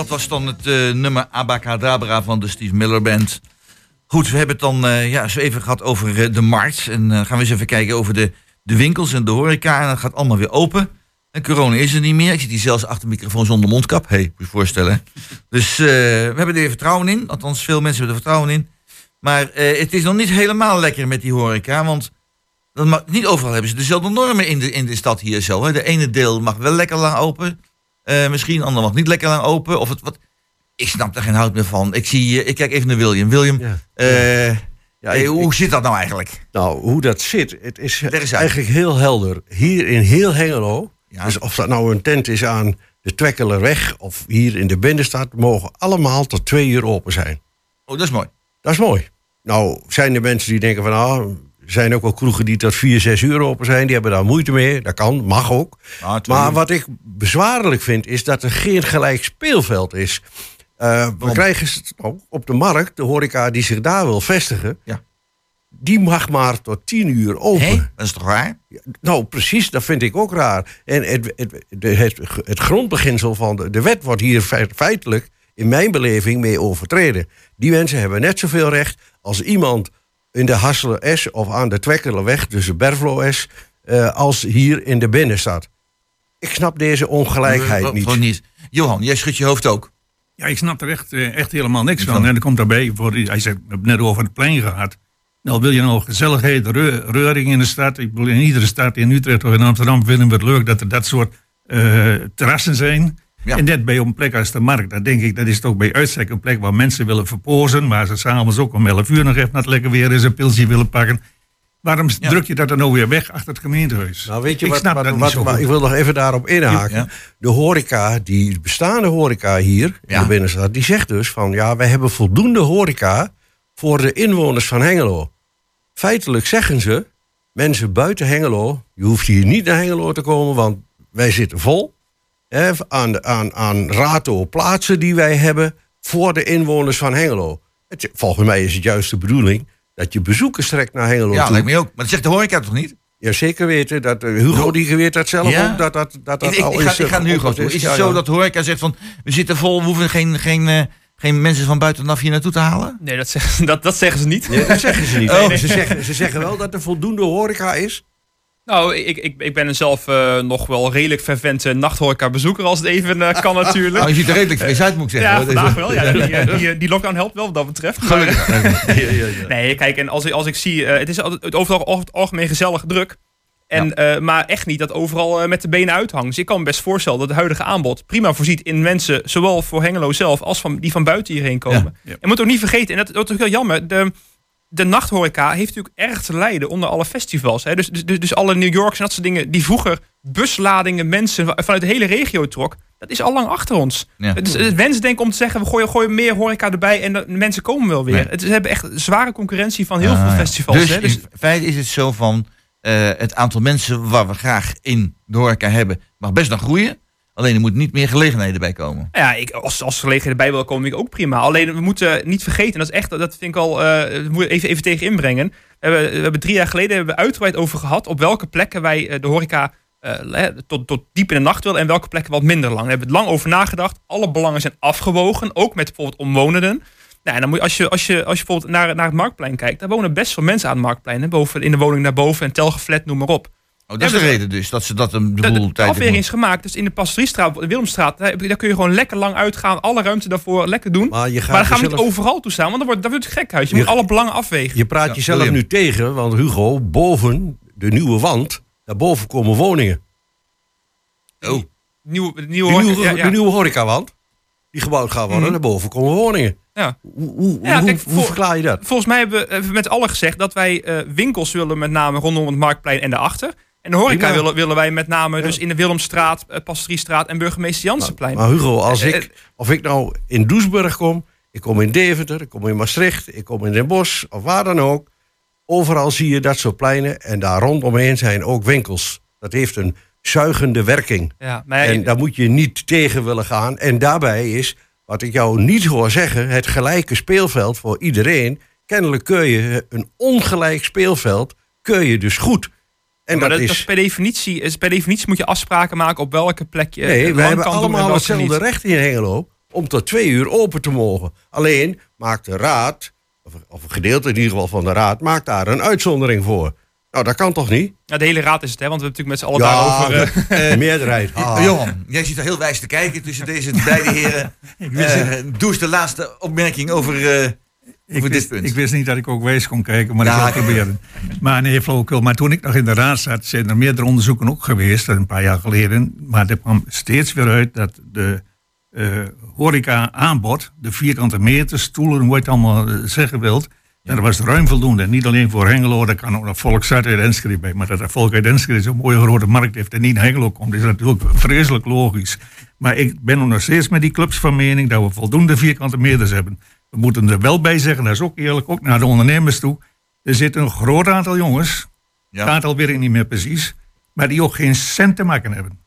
dat was dan het eh, nummer Abacadabra van de Steve Miller Band. Goed, we hebben het dan eh, ja, eens even gehad over eh, de markt. En gaan we eens even kijken over de, de winkels en de horeca. En dat gaat allemaal weer open. En corona is er niet meer. Ik zit hier zelfs achter de microfoon zonder mondkap. Hé, hey, moet je je voorstellen. Dus we hebben er vertrouwen in. Althans, veel mensen hebben er vertrouwen in. Maar het is nog niet helemaal lekker met die horeca. Want dat mag, niet overal hebben ze dezelfde normen in de, in de stad hier zo. Hè. De ene deel mag wel lekker lang open. Eh, misschien, de ander mag niet lekker lang open. Of het, wat, ik snap er geen hout meer van. Ik, zie, eh, ik kijk even naar William. William, Ja. eh, Ja, ik- hoe ik- zit dat nou eigenlijk? Nou, hoe dat zit, het is eigenlijk heel helder. Hier in heel Hengelo, Ja. dus of dat nou een tent is aan de Twekkelerweg of hier in de binnenstad, mogen allemaal tot twee uur open zijn. Oh, dat is mooi. Dat is mooi. Nou, zijn er mensen die denken van, ah, zijn ook wel kroegen die tot vier, zes uur open zijn. Die hebben daar moeite mee. Dat kan, mag ook. Maar wat ik bezwaarlijk vind, is dat er geen gelijk speelveld is. Eh, we krijgen nou, op de markt, de horeca die zich daar wil vestigen, Ja. die mag maar tot tien uur open. Hé, dat is toch raar? Nou, precies, dat vind ik ook raar. En het, het, het, het grondbeginsel van de, de wet wordt hier feit- feitelijk, in mijn beleving, mee overtreden. Die mensen hebben net zoveel recht als iemand in de Hasselen S of aan de Twekkelerweg, dus de Berflo S, eh, als hier in de binnenstad. Ik snap deze ongelijkheid niet. Gewoon niet. Johan, jij schudt je hoofd ook. Ja, ik snap er echt, eh, echt helemaal niks Van- van. En er komt daarbij, voor, hij zegt, we hebben het net over het plein gehad. Nou, wil je nou gezelligheid, reu- reuring in de stad? Ik bedoel, in iedere stad, in Utrecht of in Amsterdam, vinden we het leuk dat er dat soort eh, terrassen zijn. Ja. En net bij een plek als de markt, dat denk ik, dat is toch bij uitstek een plek waar mensen willen verpozen. Waar ze s'avonds ook om 11 uur nog even naar het lekker weer is, een pilsje willen pakken. Waarom Ja. druk je dat dan nou weer weg achter het gemeentehuis? Nou, weet je ik wat, snap wat- dat niet wat- maar goed. ik wil nog even daarop inhaken. Ja. De horeca, die bestaande horeca hier in de binnenstad, die zegt dus van ja, wij hebben voldoende horeca voor de inwoners van Hengelo. Feitelijk zeggen ze, mensen buiten Hengelo, je hoeft hier niet naar Hengelo te komen, want wij zitten vol. Hè, aan, aan, aan rato plaatsen die wij hebben voor de inwoners van Hengelo. Het, volgens mij is het juist de bedoeling dat je bezoekers trekt naar Hengelo Ja, toe. lijkt me ook. Maar dat zegt de horeca toch niet? Ja, zeker weten. Dat, eh, Hugo die weet dat zelf Ja? ook. Dat, dat, dat, dat ik, al ik ga, is, ik ga eh, Hugo toe. Is het Ja, zo ja. dat de horeca zegt van... We zitten vol, we hoeven geen, geen, eh, geen mensen van buitenaf hier naartoe te halen? Nee, dat zeggen, dat, dat zeggen ze niet. Nee, dat zeggen ze niet. Oh. Nee, Ze, zeggen, ze zeggen wel dat er voldoende horeca is. Nou, ik, ik, ik ben zelf eh, nog wel redelijk fervent uh, nachthoreca-bezoeker als het even eh, kan natuurlijk. Nou, je ziet er redelijk fris uit, moet ik zeggen. ja, vandaag wel. Ja, die, eh, die, die lockdown helpt wel wat dat betreft. Maar, Gelukkig. nee, kijk, en als, ik- als ik zie, eh, het is altijd het overal over het algemeen gezellig druk. En, eh, maar echt niet dat overal met de benen uithangt. Dus ik kan me best voorstellen dat het huidige aanbod prima voorziet in mensen, zowel voor Hengelo zelf als van, die van buiten hierheen komen. Ja. En je moet ook niet vergeten, en dat, dat is ook heel jammer, de, de nachthoreca heeft natuurlijk erg te lijden onder alle festivals. Hè. Dus, dus, dus, dus alle New Yorks en dat soort dingen, die vroeger busladingen mensen va- vanuit de hele regio trok, dat is al lang achter ons. Ja. Het is het wensdenken om te zeggen, we gooien, gooien meer horeca erbij en de mensen komen wel weer. Nee. Het, ze hebben echt zware concurrentie van heel Ah, veel ja. festivals. Dus, hè. Dus in feite is het zo van... eh, het aantal mensen waar we graag in de horeca hebben... mag best nog groeien. Alleen er moet niet meer gelegenheden bij komen. Ja, ik, als, als gelegenheden bij wil komen, ik ook prima. Alleen we moeten niet vergeten, dat is echt, dat vind ik al, eh moet even, even tegen inbrengen. We hebben, we hebben drie jaar geleden hebben we uitgebreid over gehad op welke plekken wij eh, de horeca eh, tot, tot diep in de nacht willen en welke plekken wat minder lang. Daar hebben we het lang over nagedacht. Alle belangen zijn afgewogen, ook met bijvoorbeeld omwonenden. Nou, en dan moet je, als, je, als, je, als je bijvoorbeeld naar, naar het Marktplein kijkt, daar wonen best veel mensen aan het Marktplein. Boven, in de woning daarboven en telgeflat, noem maar op. Oh, dat is de reden dus, dat ze dat een De, boel de, tijd doen. is gemaakt. Dus in de Pastorie-straat, de Willemstraat, daar, daar kun je gewoon lekker lang uitgaan. Alle ruimte daarvoor lekker doen. Maar, je gaat dan gaan we niet overal toe staan, want dan wordt, dat wordt het gekhuis. Je Je- moet alle belangen afwegen. Je praat Ja, jezelf William. nu tegen, want Hugo, boven de nieuwe wand, daarboven komen woningen. Oh, Nieuwe, De nieuwe, nieuwe, ja, ja. de nieuwe horecawand, die gebouwd gaat worden, Mhm. daarboven komen woningen. Ja. Hoe, hoe, Ja, hoe, kijk, hoe voor- verklaar je dat? Volgens mij hebben we hebben met allen gezegd dat wij eh, winkels willen met name rondom het Marktplein en daarachter. En de horeca willen, willen wij met name dus in de Willemstraat, eh, Pastoriestraat en Burgemeester Jansenplein. Maar Hugo, als Eh, ik, of ik nou in Doesburg kom, ik kom in Deventer, ik kom in Maastricht, ik kom in Den Bosch, of waar dan ook. Overal zie je dat soort pleinen en daar rondomheen zijn ook winkels. Dat heeft een zuigende werking. ja, maar En daar moet je niet tegen willen gaan. En daarbij is, wat ik jou niet hoor zeggen, het gelijke speelveld voor iedereen. Kennelijk kun je een ongelijk speelveld, kun je dus goed. En maar dat, dat, dat is. per definitie, is, per definitie moet je afspraken maken op welke plek je Nee, lang wij hebben allemaal hetzelfde niet. recht in Hengelo om tot twee uur open te mogen. Alleen maakt de raad, of, of een gedeelte in ieder geval van de raad, maakt daar een uitzondering voor. Nou, dat kan toch niet? Ja, de hele raad is het, hè? Want we hebben natuurlijk met z'n allen daarover... eh, de meerderheid. Ah. Johan, jij zit er heel wijs te kijken tussen deze beide heren. Eh doe eens de laatste opmerking over, eh, Ik dit wist, punt. ik wist niet dat ik ook wijs kon kijken, maar Ja, ik kijk. proberen. Maar nee, flauwekul. Maar toen ik nog in de raad zat, zijn er meerdere onderzoeken ook geweest, een paar jaar geleden. Maar er kwam steeds weer uit dat de eh horeca-aanbod, de vierkante meter, stoelen, hoe je het allemaal eh, zeggen wilt, dat was ruim voldoende. Niet alleen voor Hengelo, daar kan ook nog Volksstad uit Enschede bij. Maar dat er Volk uit Enschede zo'n mooie grote markt heeft en niet naar Hengelo komt, is natuurlijk vreselijk logisch. Maar ik ben nog steeds met die clubs van mening dat we voldoende vierkante meters hebben. We moeten er wel bij zeggen, dat is ook eerlijk, ook naar de ondernemers toe. Er zit een groot aantal jongens, Ja. het aantal weet ik niet meer precies, maar die ook geen cent te maken hebben.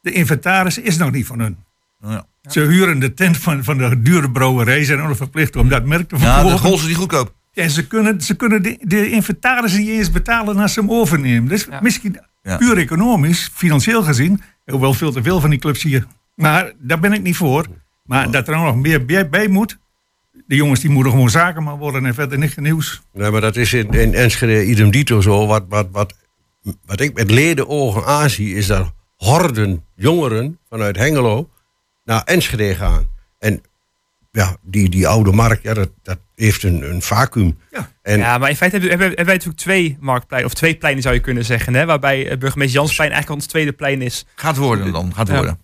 De inventaris is nog niet van hun. Ja, Ze huren de tent van, van de dure brouwerij, zijn ook nog verplicht om dat merk te ja de verkopen. golzen die goedkoop. Ja, ze kunnen, ze kunnen de, de inventaris niet eens betalen als ze hem overnemen. Dus Ja. misschien Ja. puur economisch, financieel gezien, hoewel veel te veel van die clubs hier. Maar daar ben ik niet voor. Maar dat er nog meer bij, bij moet. De jongens die moeten gewoon zakenman worden en verder niks nieuws. Nee, maar dat is in, in Enschede idem dito zo. Wat, wat, wat, wat ik met ledenogen aanzie, is dat horden jongeren vanuit Hengelo naar Enschede gaan. En ja, die, die oude markt, ja, dat, dat heeft een, een vacuüm. Ja. En Ja, maar in feite hebben, hebben, hebben wij natuurlijk twee marktpleinen, of twee pleinen zou je kunnen zeggen, hè? Waarbij eh, burgemeester Jansplein eigenlijk ons tweede plein is. Gaat worden dan, gaat Ja. worden.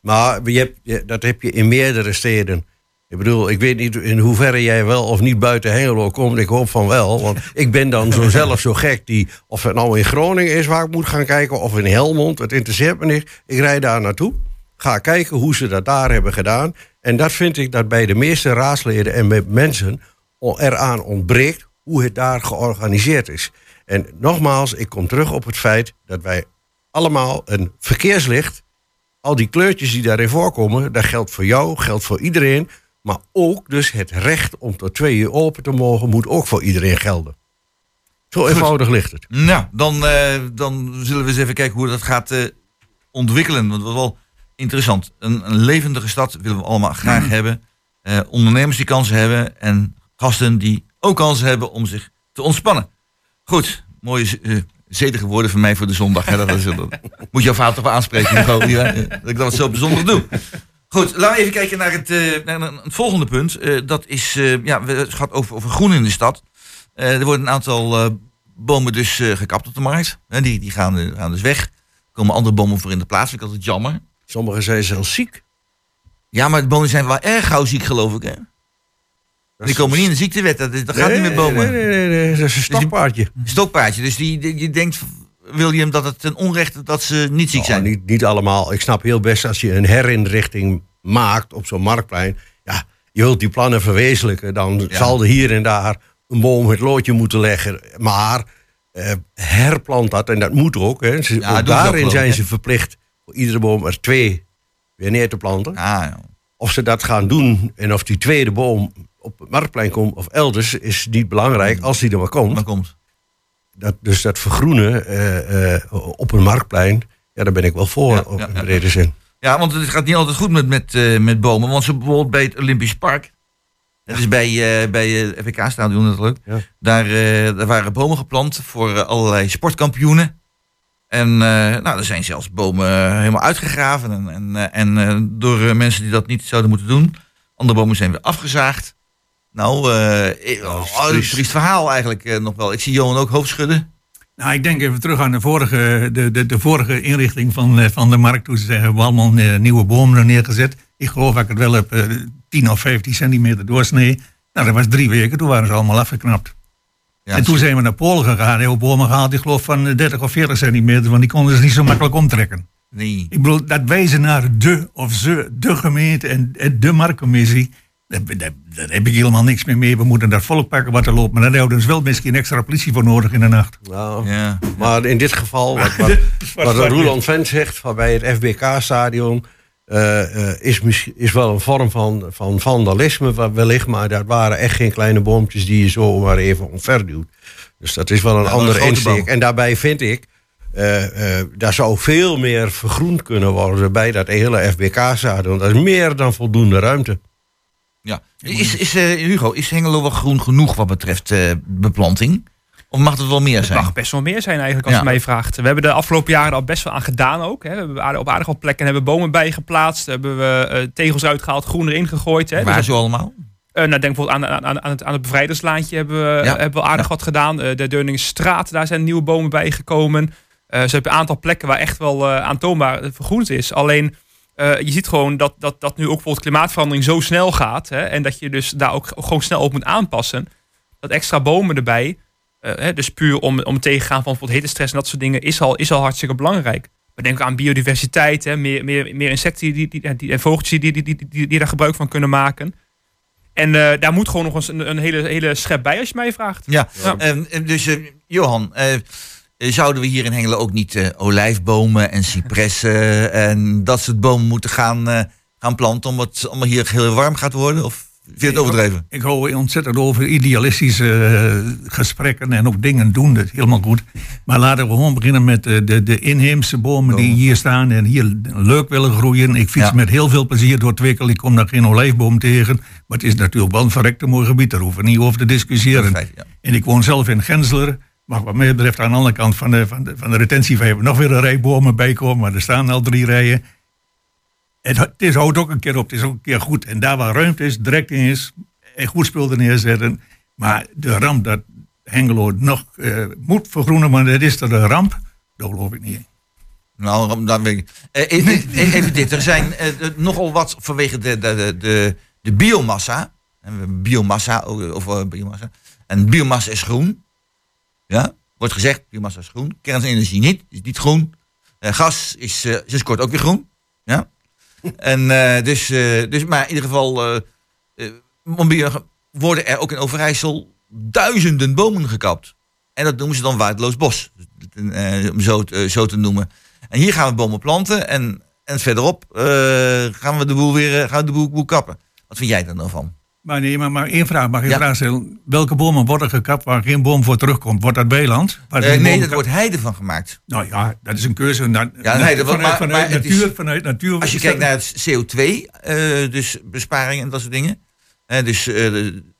Maar je hebt, je- dat heb je in meerdere steden. Ik bedoel, ik weet niet in hoeverre jij wel of niet buiten Hengelo komt. Ik hoop van wel. Want ik ben dan zo zelf zo gek die... Of het nou in Groningen is waar ik moet gaan kijken... of in Helmond, het interesseert me niet. Ik rijd daar naartoe. Ga kijken hoe ze dat daar hebben gedaan. En dat vind ik dat bij de meeste raadsleden en met mensen... eraan ontbreekt hoe het daar georganiseerd is. En nogmaals, ik kom terug op het feit... dat wij allemaal een verkeerslicht al die kleurtjes die daarin voorkomen, dat geldt voor jou, geldt voor iedereen. Maar ook dus het recht om tot twee uur open te mogen, moet ook voor iedereen gelden. Zo eenvoudig ligt het. Nou, dan, eh, dan zullen we eens even kijken hoe dat gaat eh, ontwikkelen. Want dat is wel interessant. Een, een levendige stad willen we allemaal graag hebben. Eh, ondernemers die kansen hebben. En gasten die ook kansen hebben om zich te ontspannen. Goed, mooie zedige woorden van mij voor de zondag. Hè? Dat, is, dat moet jouw vader toch wel aanspreken, eh, dat ik dat zo zondag doe. Goed, laten we even kijken naar het, eh, naar een- het volgende punt. Eh, dat is, eh, ja, het gaat over, over groen in de stad. Er worden een aantal bomen dus gekapt op de markt. Die, die gaan, gaan dus weg. Er komen andere bomen voor in de plaats. Vind ik altijd jammer. Sommigen zijn zelfs ziek. Ja, maar de bomen zijn wel erg gauw ziek, geloof ik. Hè? Die komen niet in de ziektewet. Dat, dat gaat niet met bomen. Nee, nee, nee, nee, dat is een stokpaardje. Stokpaardje. Dus die, die- je denkt, William, dat het een onrecht dat ze niet ziek zijn. Nou, niet, niet allemaal. Ik snap heel best als je een herinrichting maakt op zo'n marktplein. Ja, je wilt die plannen verwezenlijken. Dan Ja. zal er hier en daar een boom het loodje moeten leggen. Maar eh, herplant dat. En dat moet ook. Hè. Ze, Ja, ook doen ze ook, daarin zijn hè? ze verplicht voor iedere boom er twee weer neer te planten. Ah, ja. Of ze dat gaan doen en of die tweede boom op het marktplein komt of elders, is niet belangrijk als die er maar komt. dat komt. Dat, dus dat vergroenen eh, eh, op een marktplein, ja, daar ben ik wel voor, Ja, op in brede zin. Ja, want het gaat niet altijd goed met, met, eh, met bomen. Want zo bijvoorbeeld bij het Olympisch Park. Dat is bij, eh bij het FK-stadion natuurlijk. Ja. Daar, daar waren bomen geplant voor allerlei sportkampioenen. En nou, er zijn zelfs bomen helemaal uitgegraven. En, en, en door mensen die dat niet zouden moeten doen. Andere bomen zijn weer afgezaagd. Nou, eh eh, oh, triest. triest verhaal eigenlijk eh, nog wel. Ik zie Johan ook hoofdschudden. Nou, ik denk even terug aan de vorige, de, de, de vorige inrichting van, eh, van de markt. Toen ze hebben we allemaal eh, nieuwe bomen er neergezet. Ik geloof dat ik het wel heb eh, 10 of 15 centimeter doorsnee. Nou, dat was drie weken. Toen waren ze allemaal afgeknapt. Ja, en toen zijn we naar Polen gegaan. Heel bomen gehaald, ik geloof van eh, 30 of 40 centimeter. Want die konden ze niet zo makkelijk omtrekken. Nee. Ik bedoel, dat wijzen naar de of ze, de gemeente en, en de marktcommissie. Daar, daar, daar heb ik helemaal niks meer mee. We moeten daar volk pakken wat er loopt. Maar daar houden we dus wel misschien extra politie voor nodig in de nacht. Nou, Ja. Maar in dit geval, wat, wat, wat Roland Vent zegt van bij het FBK-stadion, eh, eh, is, misschien- is wel een vorm van, van vandalisme wellicht, maar dat waren echt geen kleine boompjes die je zo maar even omverduwt. Dus dat is wel een Ja, andere insteek. En daarbij vind ik, eh, eh, daar zou veel meer vergroend kunnen worden bij dat hele FBK-stadion. Dat is meer dan voldoende ruimte. Ja. Is, is, eh, Hugo, is Hengelo wel groen genoeg wat betreft eh, beplanting? Of mag het wel meer Het zijn? mag best wel meer zijn eigenlijk als Ja. je mij vraagt. We hebben de afgelopen jaren al best wel aan gedaan ook. Hè. We hebben aardig- op aardig wat plekken hebben we bomen bijgeplaatst. Hebben we eh, tegels uitgehaald, groen erin gegooid. Hè. Waar Dus, zo allemaal? eh, nou, denk bijvoorbeeld aan, aan, aan, het, aan het bevrijderslaantje hebben we, Ja. hebben we aardig Ja. wat gedaan. Eh, de Deurningsstraat, daar zijn nieuwe bomen bijgekomen. Eh ze hebben een aantal plekken waar echt wel eh, aantoonbaar vergroend is. Alleen eh, je ziet gewoon dat, dat, dat nu ook bijvoorbeeld klimaatverandering zo snel gaat. Hè, en dat je dus daar ook gewoon snel op moet aanpassen. Dat extra bomen erbij, eh, hè, dus puur om, om tegengaan van bijvoorbeeld hittestress en dat soort dingen, is al, is al hartstikke belangrijk. We denken aan biodiversiteit, hè, meer, meer, meer insecten die, die, die, en vogeltjes die, die, die, die, die, daar gebruik van kunnen maken. En eh, daar moet gewoon nog eens een, een hele, hele schep bij als je mij vraagt. Ja, Ja. Ehm, eh, dus Johan, zouden we hier in Hengelo ook niet eh, olijfbomen en cipressen en dat soort bomen moeten gaan, eh, gaan planten omdat het allemaal hier heel warm gaat worden? Of vind je het overdreven? Ik hou ontzettend over idealistische eh, gesprekken en ook dingen doen. Dat is helemaal goed. Maar laten we gewoon beginnen met de, de, inheemse bomen die hier staan en hier leuk willen groeien. Ik fiets Ja. met heel veel plezier door Twikkel. Ik kom daar geen olijfboom tegen. Maar het is natuurlijk wel een verrekte mooi gebied. Daar hoeven we niet over te discussiëren. Feit, ja. En ik woon zelf in Gensler. Maar wat mij betreft aan de andere kant van de, van de, van de retentievijver nog weer een rij bomen bij komen. Maar er staan al drie rijen. Het, het is, houdt ook een keer op. Het is ook een keer goed. En daar waar ruimte is, direct in is. En goed spul er neerzetten. Maar de ramp dat Hengelo nog eh, moet vergroenen. Maar dat is er een ramp. Daar geloof ik niet in. Nou, dan weet ik. Eh, eh, even dit, er zijn nogal wat vanwege de, de, de, de, biomassa. Hebben biomassa, of biomassa. En biomassa is groen. Ja, wordt gezegd, biomassa is groen. Kernenergie niet, is niet groen. Eh, gas is eh, sinds kort ook weer groen. Ja. En eh, dus, eh, dus, maar in ieder geval eh, eh, worden er ook in Overijssel duizenden bomen gekapt. En dat noemen ze dan waardeloos bos. Eh, om zo, te- zo te noemen. En hier gaan we bomen planten. En, en verderop eh, gaan we de boel weer eh, gaan we de boel, boel kappen. Wat vind jij daar dan van? Maar nee, maar, maar één vraag. Mag ik Ja. vraag stellen? Welke bomen worden gekapt waar geen boom voor terugkomt? Wordt dat Beeland? Waar Eh, nee, ka- wordt heide van gemaakt. Nou ja, dat is een keuze. Ja, nee, dat- vanuit, maar- vanuit, maar natuur, is- vanuit natuur. Als je kijkt dat- naar het CO2, eh, dus besparing en dat soort dingen. dus eh,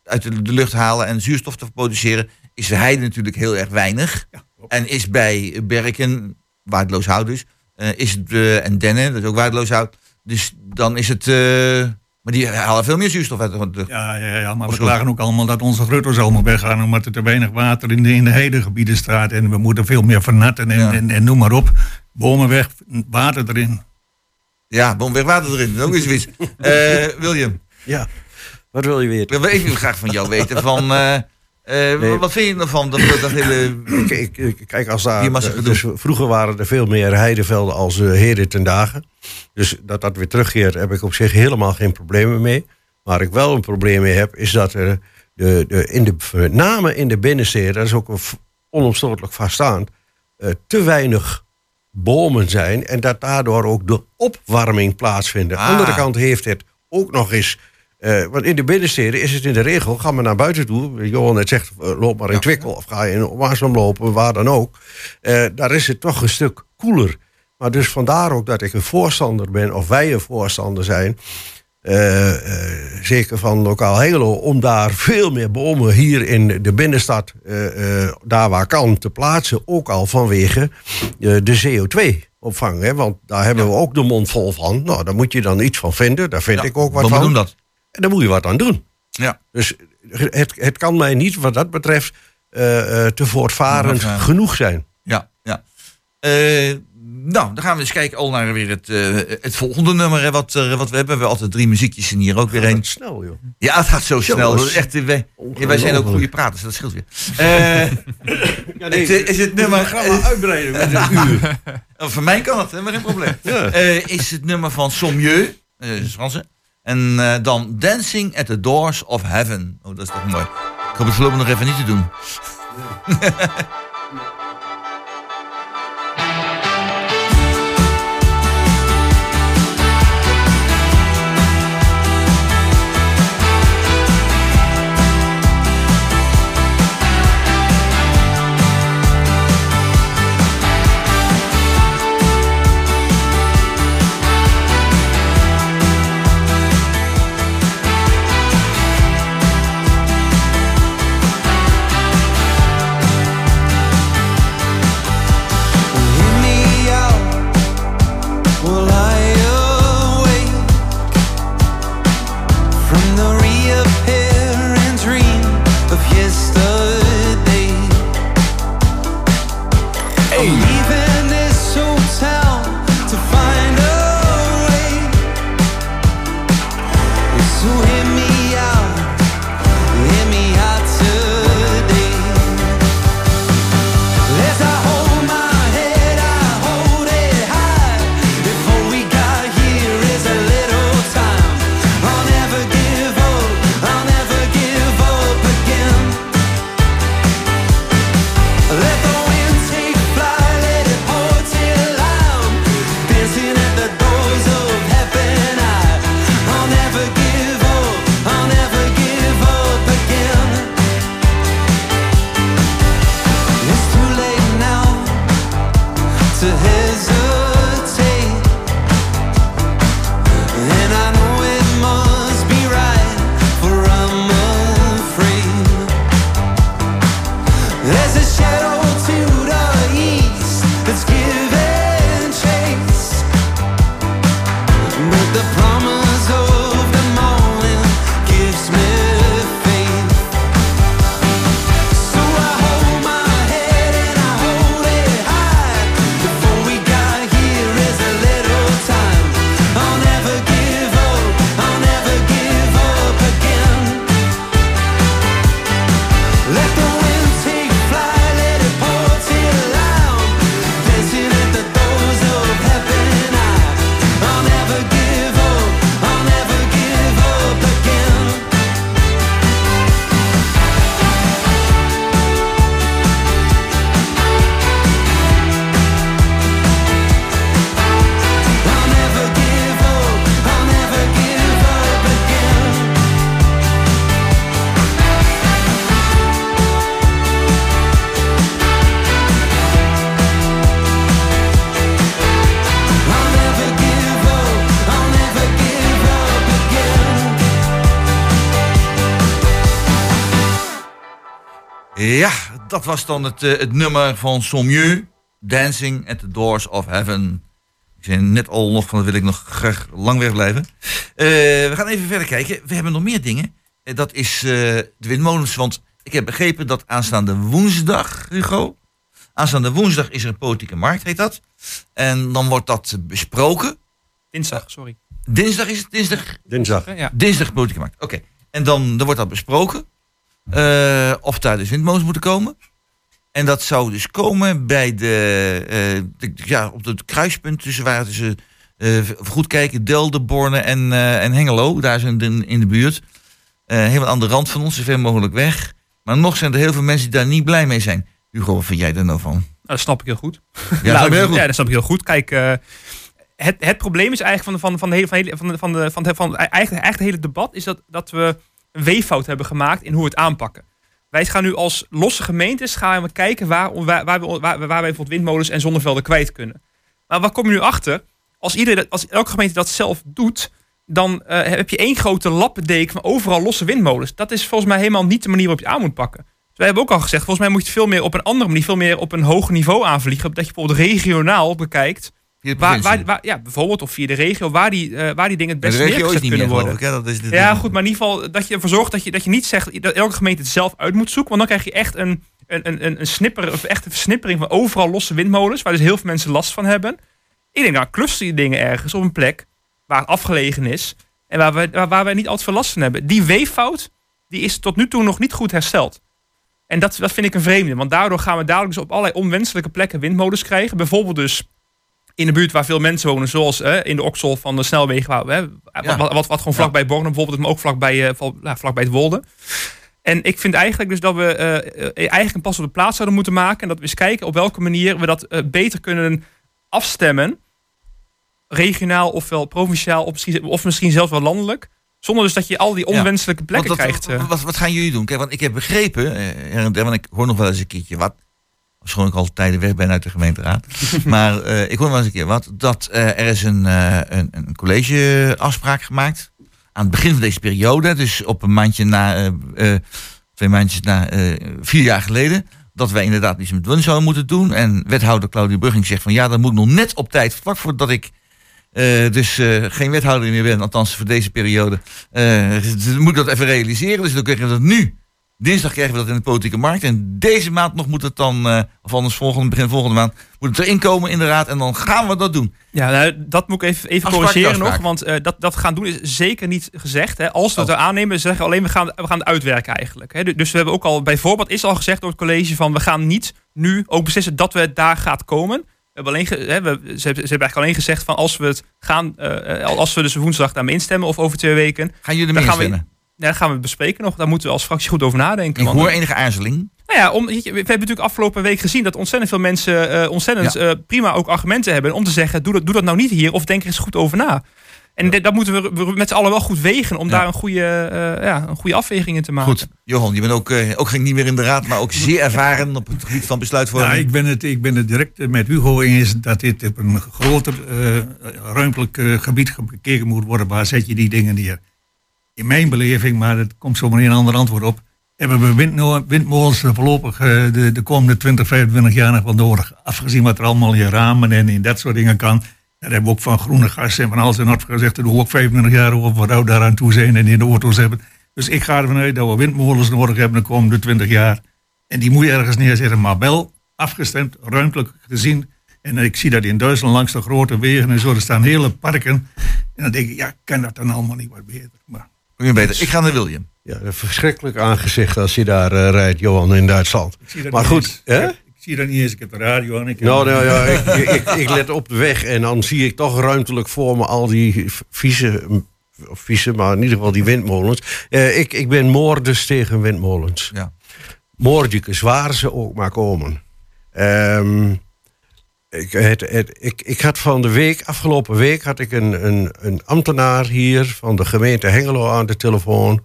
uit de, de lucht halen en zuurstof te produceren. Is de heide natuurlijk heel erg weinig. en is bij berken, waardeloos hout dus. is het, en dennen, dat is ook waardeloos hout. Dus dan is het... maar die halen veel meer zuurstof uit de lucht. Ja, ja, ja, maar we klagen ook allemaal dat onze gruttels allemaal weggaan. Omdat er te weinig water in de, in de heidegebieden staat. En we moeten veel meer vernatten en, Ja. en, en noem maar op. Bomen weg, water erin. Ja, boom weg water erin. Dat is ook weer zoiets. Eh, William, Ja, wat wil je weten? ik wil graag van jou weten van... eh, eh, Nee. Wat vind je ervan? Dat, dat, hele... Kijk, als daar, dus vroeger waren er veel meer heidevelden als eh heden ten dagen. Dus dat dat weer terugkeert, heb ik op zich helemaal geen problemen mee. Waar ik wel een probleem mee heb, is dat er de, de, in de, met name in de binnensteden, dat is ook een onomstotelijk vaststaand, eh, te weinig bomen zijn. En dat daardoor ook de opwarming plaatsvindt. Aan de Ah. andere kant heeft het ook nog eens. Eh, want in de binnensteden is het in de regel, ga maar naar buiten toe. Johan net zegt, eh, loop maar in Twikkel of ga je in Oasem lopen, waar dan ook. Eh, daar is het toch een stuk koeler. Maar dus vandaar ook dat ik een voorstander ben, of wij een voorstander zijn. zeker van lokaal Hengelo, om daar veel meer bomen hier in de binnenstad, daar waar kan, te plaatsen. Ook al vanwege de CO2-opvang. Hè? Want daar hebben we ook de mond vol van. Nou, daar moet je dan iets van vinden. Daar vind Ja, ik ook wat we van. doen dat. En daar moet je wat aan doen. Ja. Dus het, het kan mij niet, wat dat betreft, eh, eh, te voortvarend genoeg zijn. Ja, ja. Eh, nou, dan gaan we eens kijken al naar weer het, het volgende nummer hè, wat, wat we hebben. We hebben altijd drie muziekjes en hier ook weer een. Wat snel, joh. Ja, het gaat zo snel. Jongens. Dat is echt, eh, wij, zijn ook goede praters, dat scheelt weer. Eh, Ja, het, eh, is het nummer... Ga maar uitbreiden met een uur. Oh, voor mij kan het, hè, maar geen probleem. Ja. Is het nummer van Sommieu, eh dat is Frans, hè? En eh, dan Dancing at the Doors of Heaven. Oh, dat is toch mooi. Ik hoop het voorlopig nog even niet te doen. dat was dan het, eh, het nummer van Sommieu. Dancing at the Doors of Heaven. Ik zei net al nog van dat wil ik nog graag lang wegblijven. Eh we gaan even verder kijken. We hebben nog meer dingen. Eh, dat is eh, de windmolens. Want ik heb begrepen dat aanstaande woensdag, Hugo. Aanstaande woensdag is er een politieke markt, heet dat. En dan wordt dat besproken. Dinsdag, sorry. Dinsdag is het, dinsdag Dinsdag. Ja. Dinsdag politieke markt. Oké. En dan, dan wordt dat besproken. Eh, of daar dus windmolens moeten komen. En dat zou dus komen bij de, eh, de- ja, op het kruispunt tussen waar tussen eh, goed kijken, Delden, Borne en, eh, en Hengelo. Daar zijn in, in de buurt. Eh, helemaal aan de rand van ons, zo ver mogelijk weg. Maar nog zijn er heel veel mensen die daar niet blij mee zijn. Hugo, wat vind jij daar nou van? Nou, dat snap ik heel goed. Ja, Nou, dat snap je heel goed. Ja, dat snap ik heel goed. Kijk, eh, het, het probleem is eigenlijk van, de, van, van, de hele, van, de van, de, van, de, van, de, van, eigenlijk, eigenlijk het hele debat is dat, dat we een weeffout hebben gemaakt in hoe we het aanpakken. Wij gaan nu als losse gemeentes gaan we kijken waar, waar, waar, waar, wij bijvoorbeeld windmolens en zonnevelden kwijt kunnen. Maar wat kom je nu achter? Als, iedereen, als elke gemeente dat zelf doet, dan eh, heb je één grote lappendeken van overal losse windmolens. Dat is volgens mij helemaal niet de manier waarop je het aan moet pakken. Dus wij hebben ook al gezegd, volgens mij moet je het veel meer op een andere manier, veel meer op een hoger niveau aanvliegen. Dat je bijvoorbeeld regionaal bekijkt, de waar, provincie. waar, waar- ja, bijvoorbeeld of via de regio, waar die, eh, waar die dingen het Maar best de regio is neergezet meer, kunnen worden. ik. Hè? Dat is de- Ja, goed, maar in ieder geval dat je ervoor zorgt dat je, dat je niet zegt dat elke gemeente het zelf uit moet zoeken. Want dan krijg je echt een, een, een- een, een snipper, of echt een versnippering van overal losse windmolens, waar dus heel veel mensen last van hebben. Ik denk, nou, cluster je dingen ergens op een plek waar het afgelegen is en waar, we, waar, waar wij niet altijd veel last van hebben. Die weeffout, die is tot nu toe nog niet goed hersteld. En dat, dat vind ik een vreemde, want daardoor gaan we dadelijk dus op allerlei onwenselijke plekken windmolens krijgen. Bijvoorbeeld dus in de buurt waar veel mensen wonen, zoals in de oksel van de snelwegen, waar, hè, Ja. wat, wat, wat gewoon vlakbij Bornem bijvoorbeeld, maar ook vlakbij, nou, vlakbij het Wolde. En ik vind eigenlijk dus dat we eh, eh, eigenlijk een pas op de plaats zouden moeten maken. En dat we eens kijken op welke manier we dat beter kunnen afstemmen. Regionaal ofwel provinciaal of misschien, of misschien zelfs wel landelijk. Zonder dus dat je al die Ja. onwenselijke plekken krijgt. Wat, wat gaan jullie doen? Kijk, want ik heb begrepen, eh, want ik hoor nog wel eens een keertje wat. Schoon ik al tijden weg ben uit de gemeenteraad. maar eh, ik hoor wel eens een keer wat. Dat eh, er is een, eh, een, een collegeafspraak gemaakt. Aan het begin van deze periode. Dus op een maandje na, twee maandjes na, vier jaar geleden. Dat wij inderdaad iets met wind zouden moeten doen. En wethouder Claudia Brugging zegt van ja, dat moet nog net op tijd. Vlak voordat ik dus geen wethouder meer ben, althans voor deze periode, dus moet ik dat even realiseren. Dus dan kunnen we dat nu Dinsdag krijgen we dat in de politieke markt. En deze maand nog moet het dan, eh, of anders volgende, begin volgende maand, moet het erin komen in de raad. En dan gaan we dat doen. Ja, nou, dat moet ik even, even Afspraak, corrigeren afspraak. nog. Want eh, dat, dat gaan doen is zeker niet gezegd. Hè. Als we het Oh. er aannemen, zeggen we alleen we gaan, we gaan het uitwerken eigenlijk. Hè. Dus we hebben ook al, bijvoorbeeld is al gezegd door het college van we gaan niet nu ook beslissen dat we het daar gaat komen. We hebben alleen, hè, we, ze, hebben, eigenlijk alleen gezegd van als we het gaan, eh, als we dus woensdag daarmee instemmen of over twee weken. Gaan jullie we- instemmen? Ja, dan gaan we bespreken nog. Daar moeten we als fractie goed over nadenken. Ik want- hoor enige aarzeling. nou ja, om, we hebben natuurlijk afgelopen week gezien dat ontzettend veel mensen eh, ontzettend Ja. eh, prima ook argumenten hebben om te zeggen: doe dat, doe dat nou niet hier of denk er eens goed over na. En dat moeten we, met z'n allen wel goed wegen om Ja. daar een goede, eh, ja, een goede afweging in te maken. Goed, Johan, je bent ook, eh, ook geen niet meer in de raad, maar ook zeer ervaren op het gebied van besluitvorming. Ja, ik ben, het, ik ben het direct met Hugo eens dat dit op een groter eh, ruimtelijk eh, gebied bekeken moet worden. Waar zet je die dingen neer? In mijn beleving, maar het komt zomaar een ander antwoord op. Hebben we windmolens voorlopig eh, de, de komende 20, 25 jaar nog wel nodig? Afgezien wat er allemaal in ramen en in dat soort dingen kan. Daar hebben we ook van groene gas en van alles en wat gezegd. Dat doen we ook 25 jaar over wat we daaraan toe zijn en in de auto's hebben. Dus ik ga ervan uit dat we windmolens nodig hebben de komende 20 jaar. En die moet je ergens neerzetten, maar wel afgestemd, ruimtelijk gezien. En ik zie dat in Duitsland langs de grote wegen en zo, er staan hele parken. En dan denk ik, ja, kan dat dan allemaal niet wat beter? Maar Kun je beter. Ik ga naar William. Ja, verschrikkelijk aangezicht als je daar eh, rijdt, Johan, in Duitsland. Maar goed, hè? Ik, ik zie dat niet eens, ik heb de radio aan. Ik Nou, nou ja, ik, ik, ik let op de weg en dan zie ik toch ruimtelijk voor me al die vieze, of vieze maar in ieder geval die windmolens. Eh, ik, ik ben moorders tegen windmolens. Ja. Moordjekes, waar ze ook maar komen. Ehm, ik, het, ik, ik had van de week, afgelopen week, had ik een, een, een ambtenaar hier van de gemeente Hengelo aan de telefoon.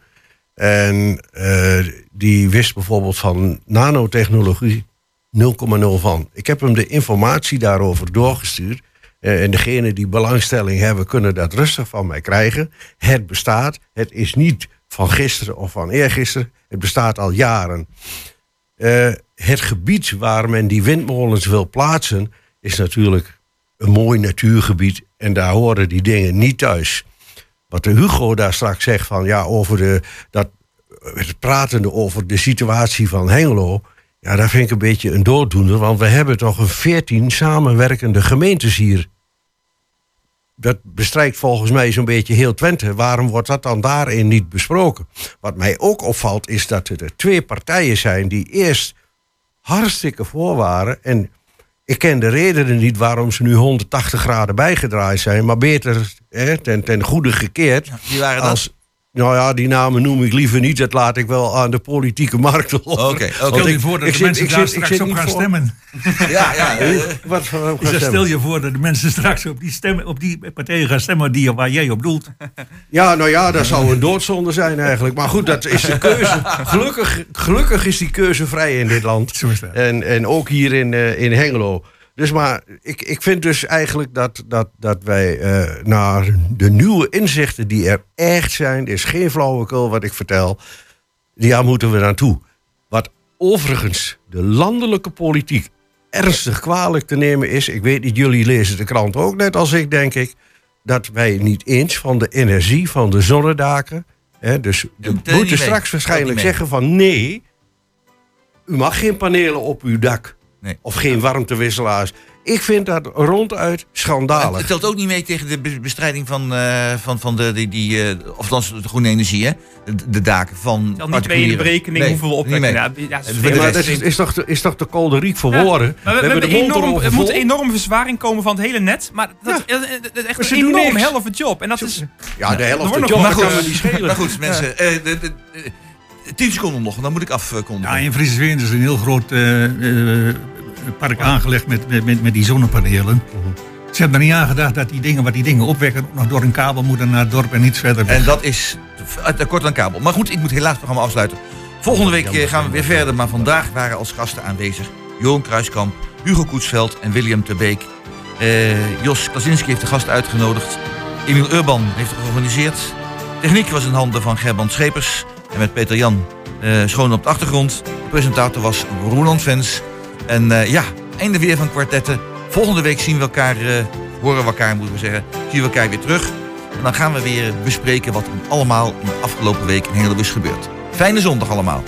En eh, die wist bijvoorbeeld van nanotechnologie 0,0 van. Ik heb hem de informatie daarover doorgestuurd. Eh, en degenen die belangstelling hebben, kunnen dat rustig van mij krijgen. Het bestaat. Het is niet van gisteren of van eergisteren. Het bestaat al jaren. Eh, het gebied waar men die windmolens wil plaatsen, is natuurlijk een mooi natuurgebied. En daar horen die dingen niet thuis. Wat de Hugo daar straks zegt van ja, over de, dat, het pratende over de situatie van Hengelo. Ja, dat vind ik een beetje een dooddoener. Want we hebben toch een veertien samenwerkende gemeentes hier. Dat bestrijkt volgens mij zo'n beetje heel Twente. Waarom wordt dat dan daarin niet besproken? Wat mij ook opvalt is dat er twee partijen zijn die eerst hartstikke voor waren. En ik ken de redenen niet waarom ze nu 180 graden bijgedraaid zijn. Maar beter hè, ten, ten goede gekeerd. Wie waren? Als, nou ja, die namen noem ik liever niet. Dat laat ik wel aan de politieke markt over. Oké, oké. Stel je ik- voor dat ik de zit- mensen ik daar zit- ik straks zit op gaan voor- stemmen. Ja, ja. Wat zeg, stel je voor dat de mensen straks op die, stemmen, op die partijen gaan stemmen die, waar jij op doelt. Ja, nou ja, dat zou een doodzonde zijn eigenlijk. Maar goed, dat is de keuze. Gelukkig, gelukkig is die keuze vrij in dit land. En, en ook hier in, eh, in Hengelo. Dus maar ik, ik vind dus eigenlijk dat, dat, dat wij eh, naar de nieuwe inzichten die er echt zijn, is geen flauwekul wat ik vertel, daar moeten we naartoe. Wat overigens de landelijke politiek ernstig kwalijk te nemen is, ik weet niet, jullie lezen de krant ook net als ik, denk ik, dat wij niet eens van de energie van de zonnedaken, hè, dus we moeten straks waarschijnlijk zeggen van nee, u mag geen panelen op uw dak. Nee. Of geen warmtewisselaars. Ik vind dat ronduit Het schandalig. telt ook niet mee tegen de be- bestrijding van, eh, van, van de, die, die, eh, of de groene energie, hè? De, de daken van. Tel niet mee in de berekening Nee, hoeveel we opwekken. mee. Ja, maar dat is, is, toch de, is toch de kolderiek voor Ja, woorden? We, we hebben de enorm, er moet enorme verzwaring komen van het hele net. Maar dat is echt Maar een enorm helft job. En dat is... Ja, de helft nog- job, maar goed. Maar goed, mensen. eh, de, de, de- tien seconden nog, dan moet ik afkondigen. Ja, in Friesveen is een heel groot eh, eh, park aangelegd met, met, met, met die zonnepanelen. Ze hebben er niet aan gedacht dat die dingen, wat die dingen opwekken, nog door een kabel moeten naar het dorp en iets verder. En dat is te kort aan kabel. Maar goed, ik moet helaas het programma afsluiten. Volgende week eh, gaan we weer verder. Maar vandaag waren als gasten aanwezig Johan Kruiskamp, Hugo Koetsveld en William Terbeek. Eh, Jos Klasinski heeft de gasten uitgenodigd. Emiel Urban heeft het georganiseerd. Techniek was in handen van Gerbrand Schepers. En met Peter Jan eh, schoon op de achtergrond. De presentator was Roland Vens. En eh, ja, einde weer van kwartetten. Volgende week zien we elkaar, eh, horen we elkaar moeten we zeggen, zien we elkaar weer terug. En dan gaan we weer bespreken wat er allemaal in de afgelopen week in Hengelo is gebeurd. Fijne zondag allemaal.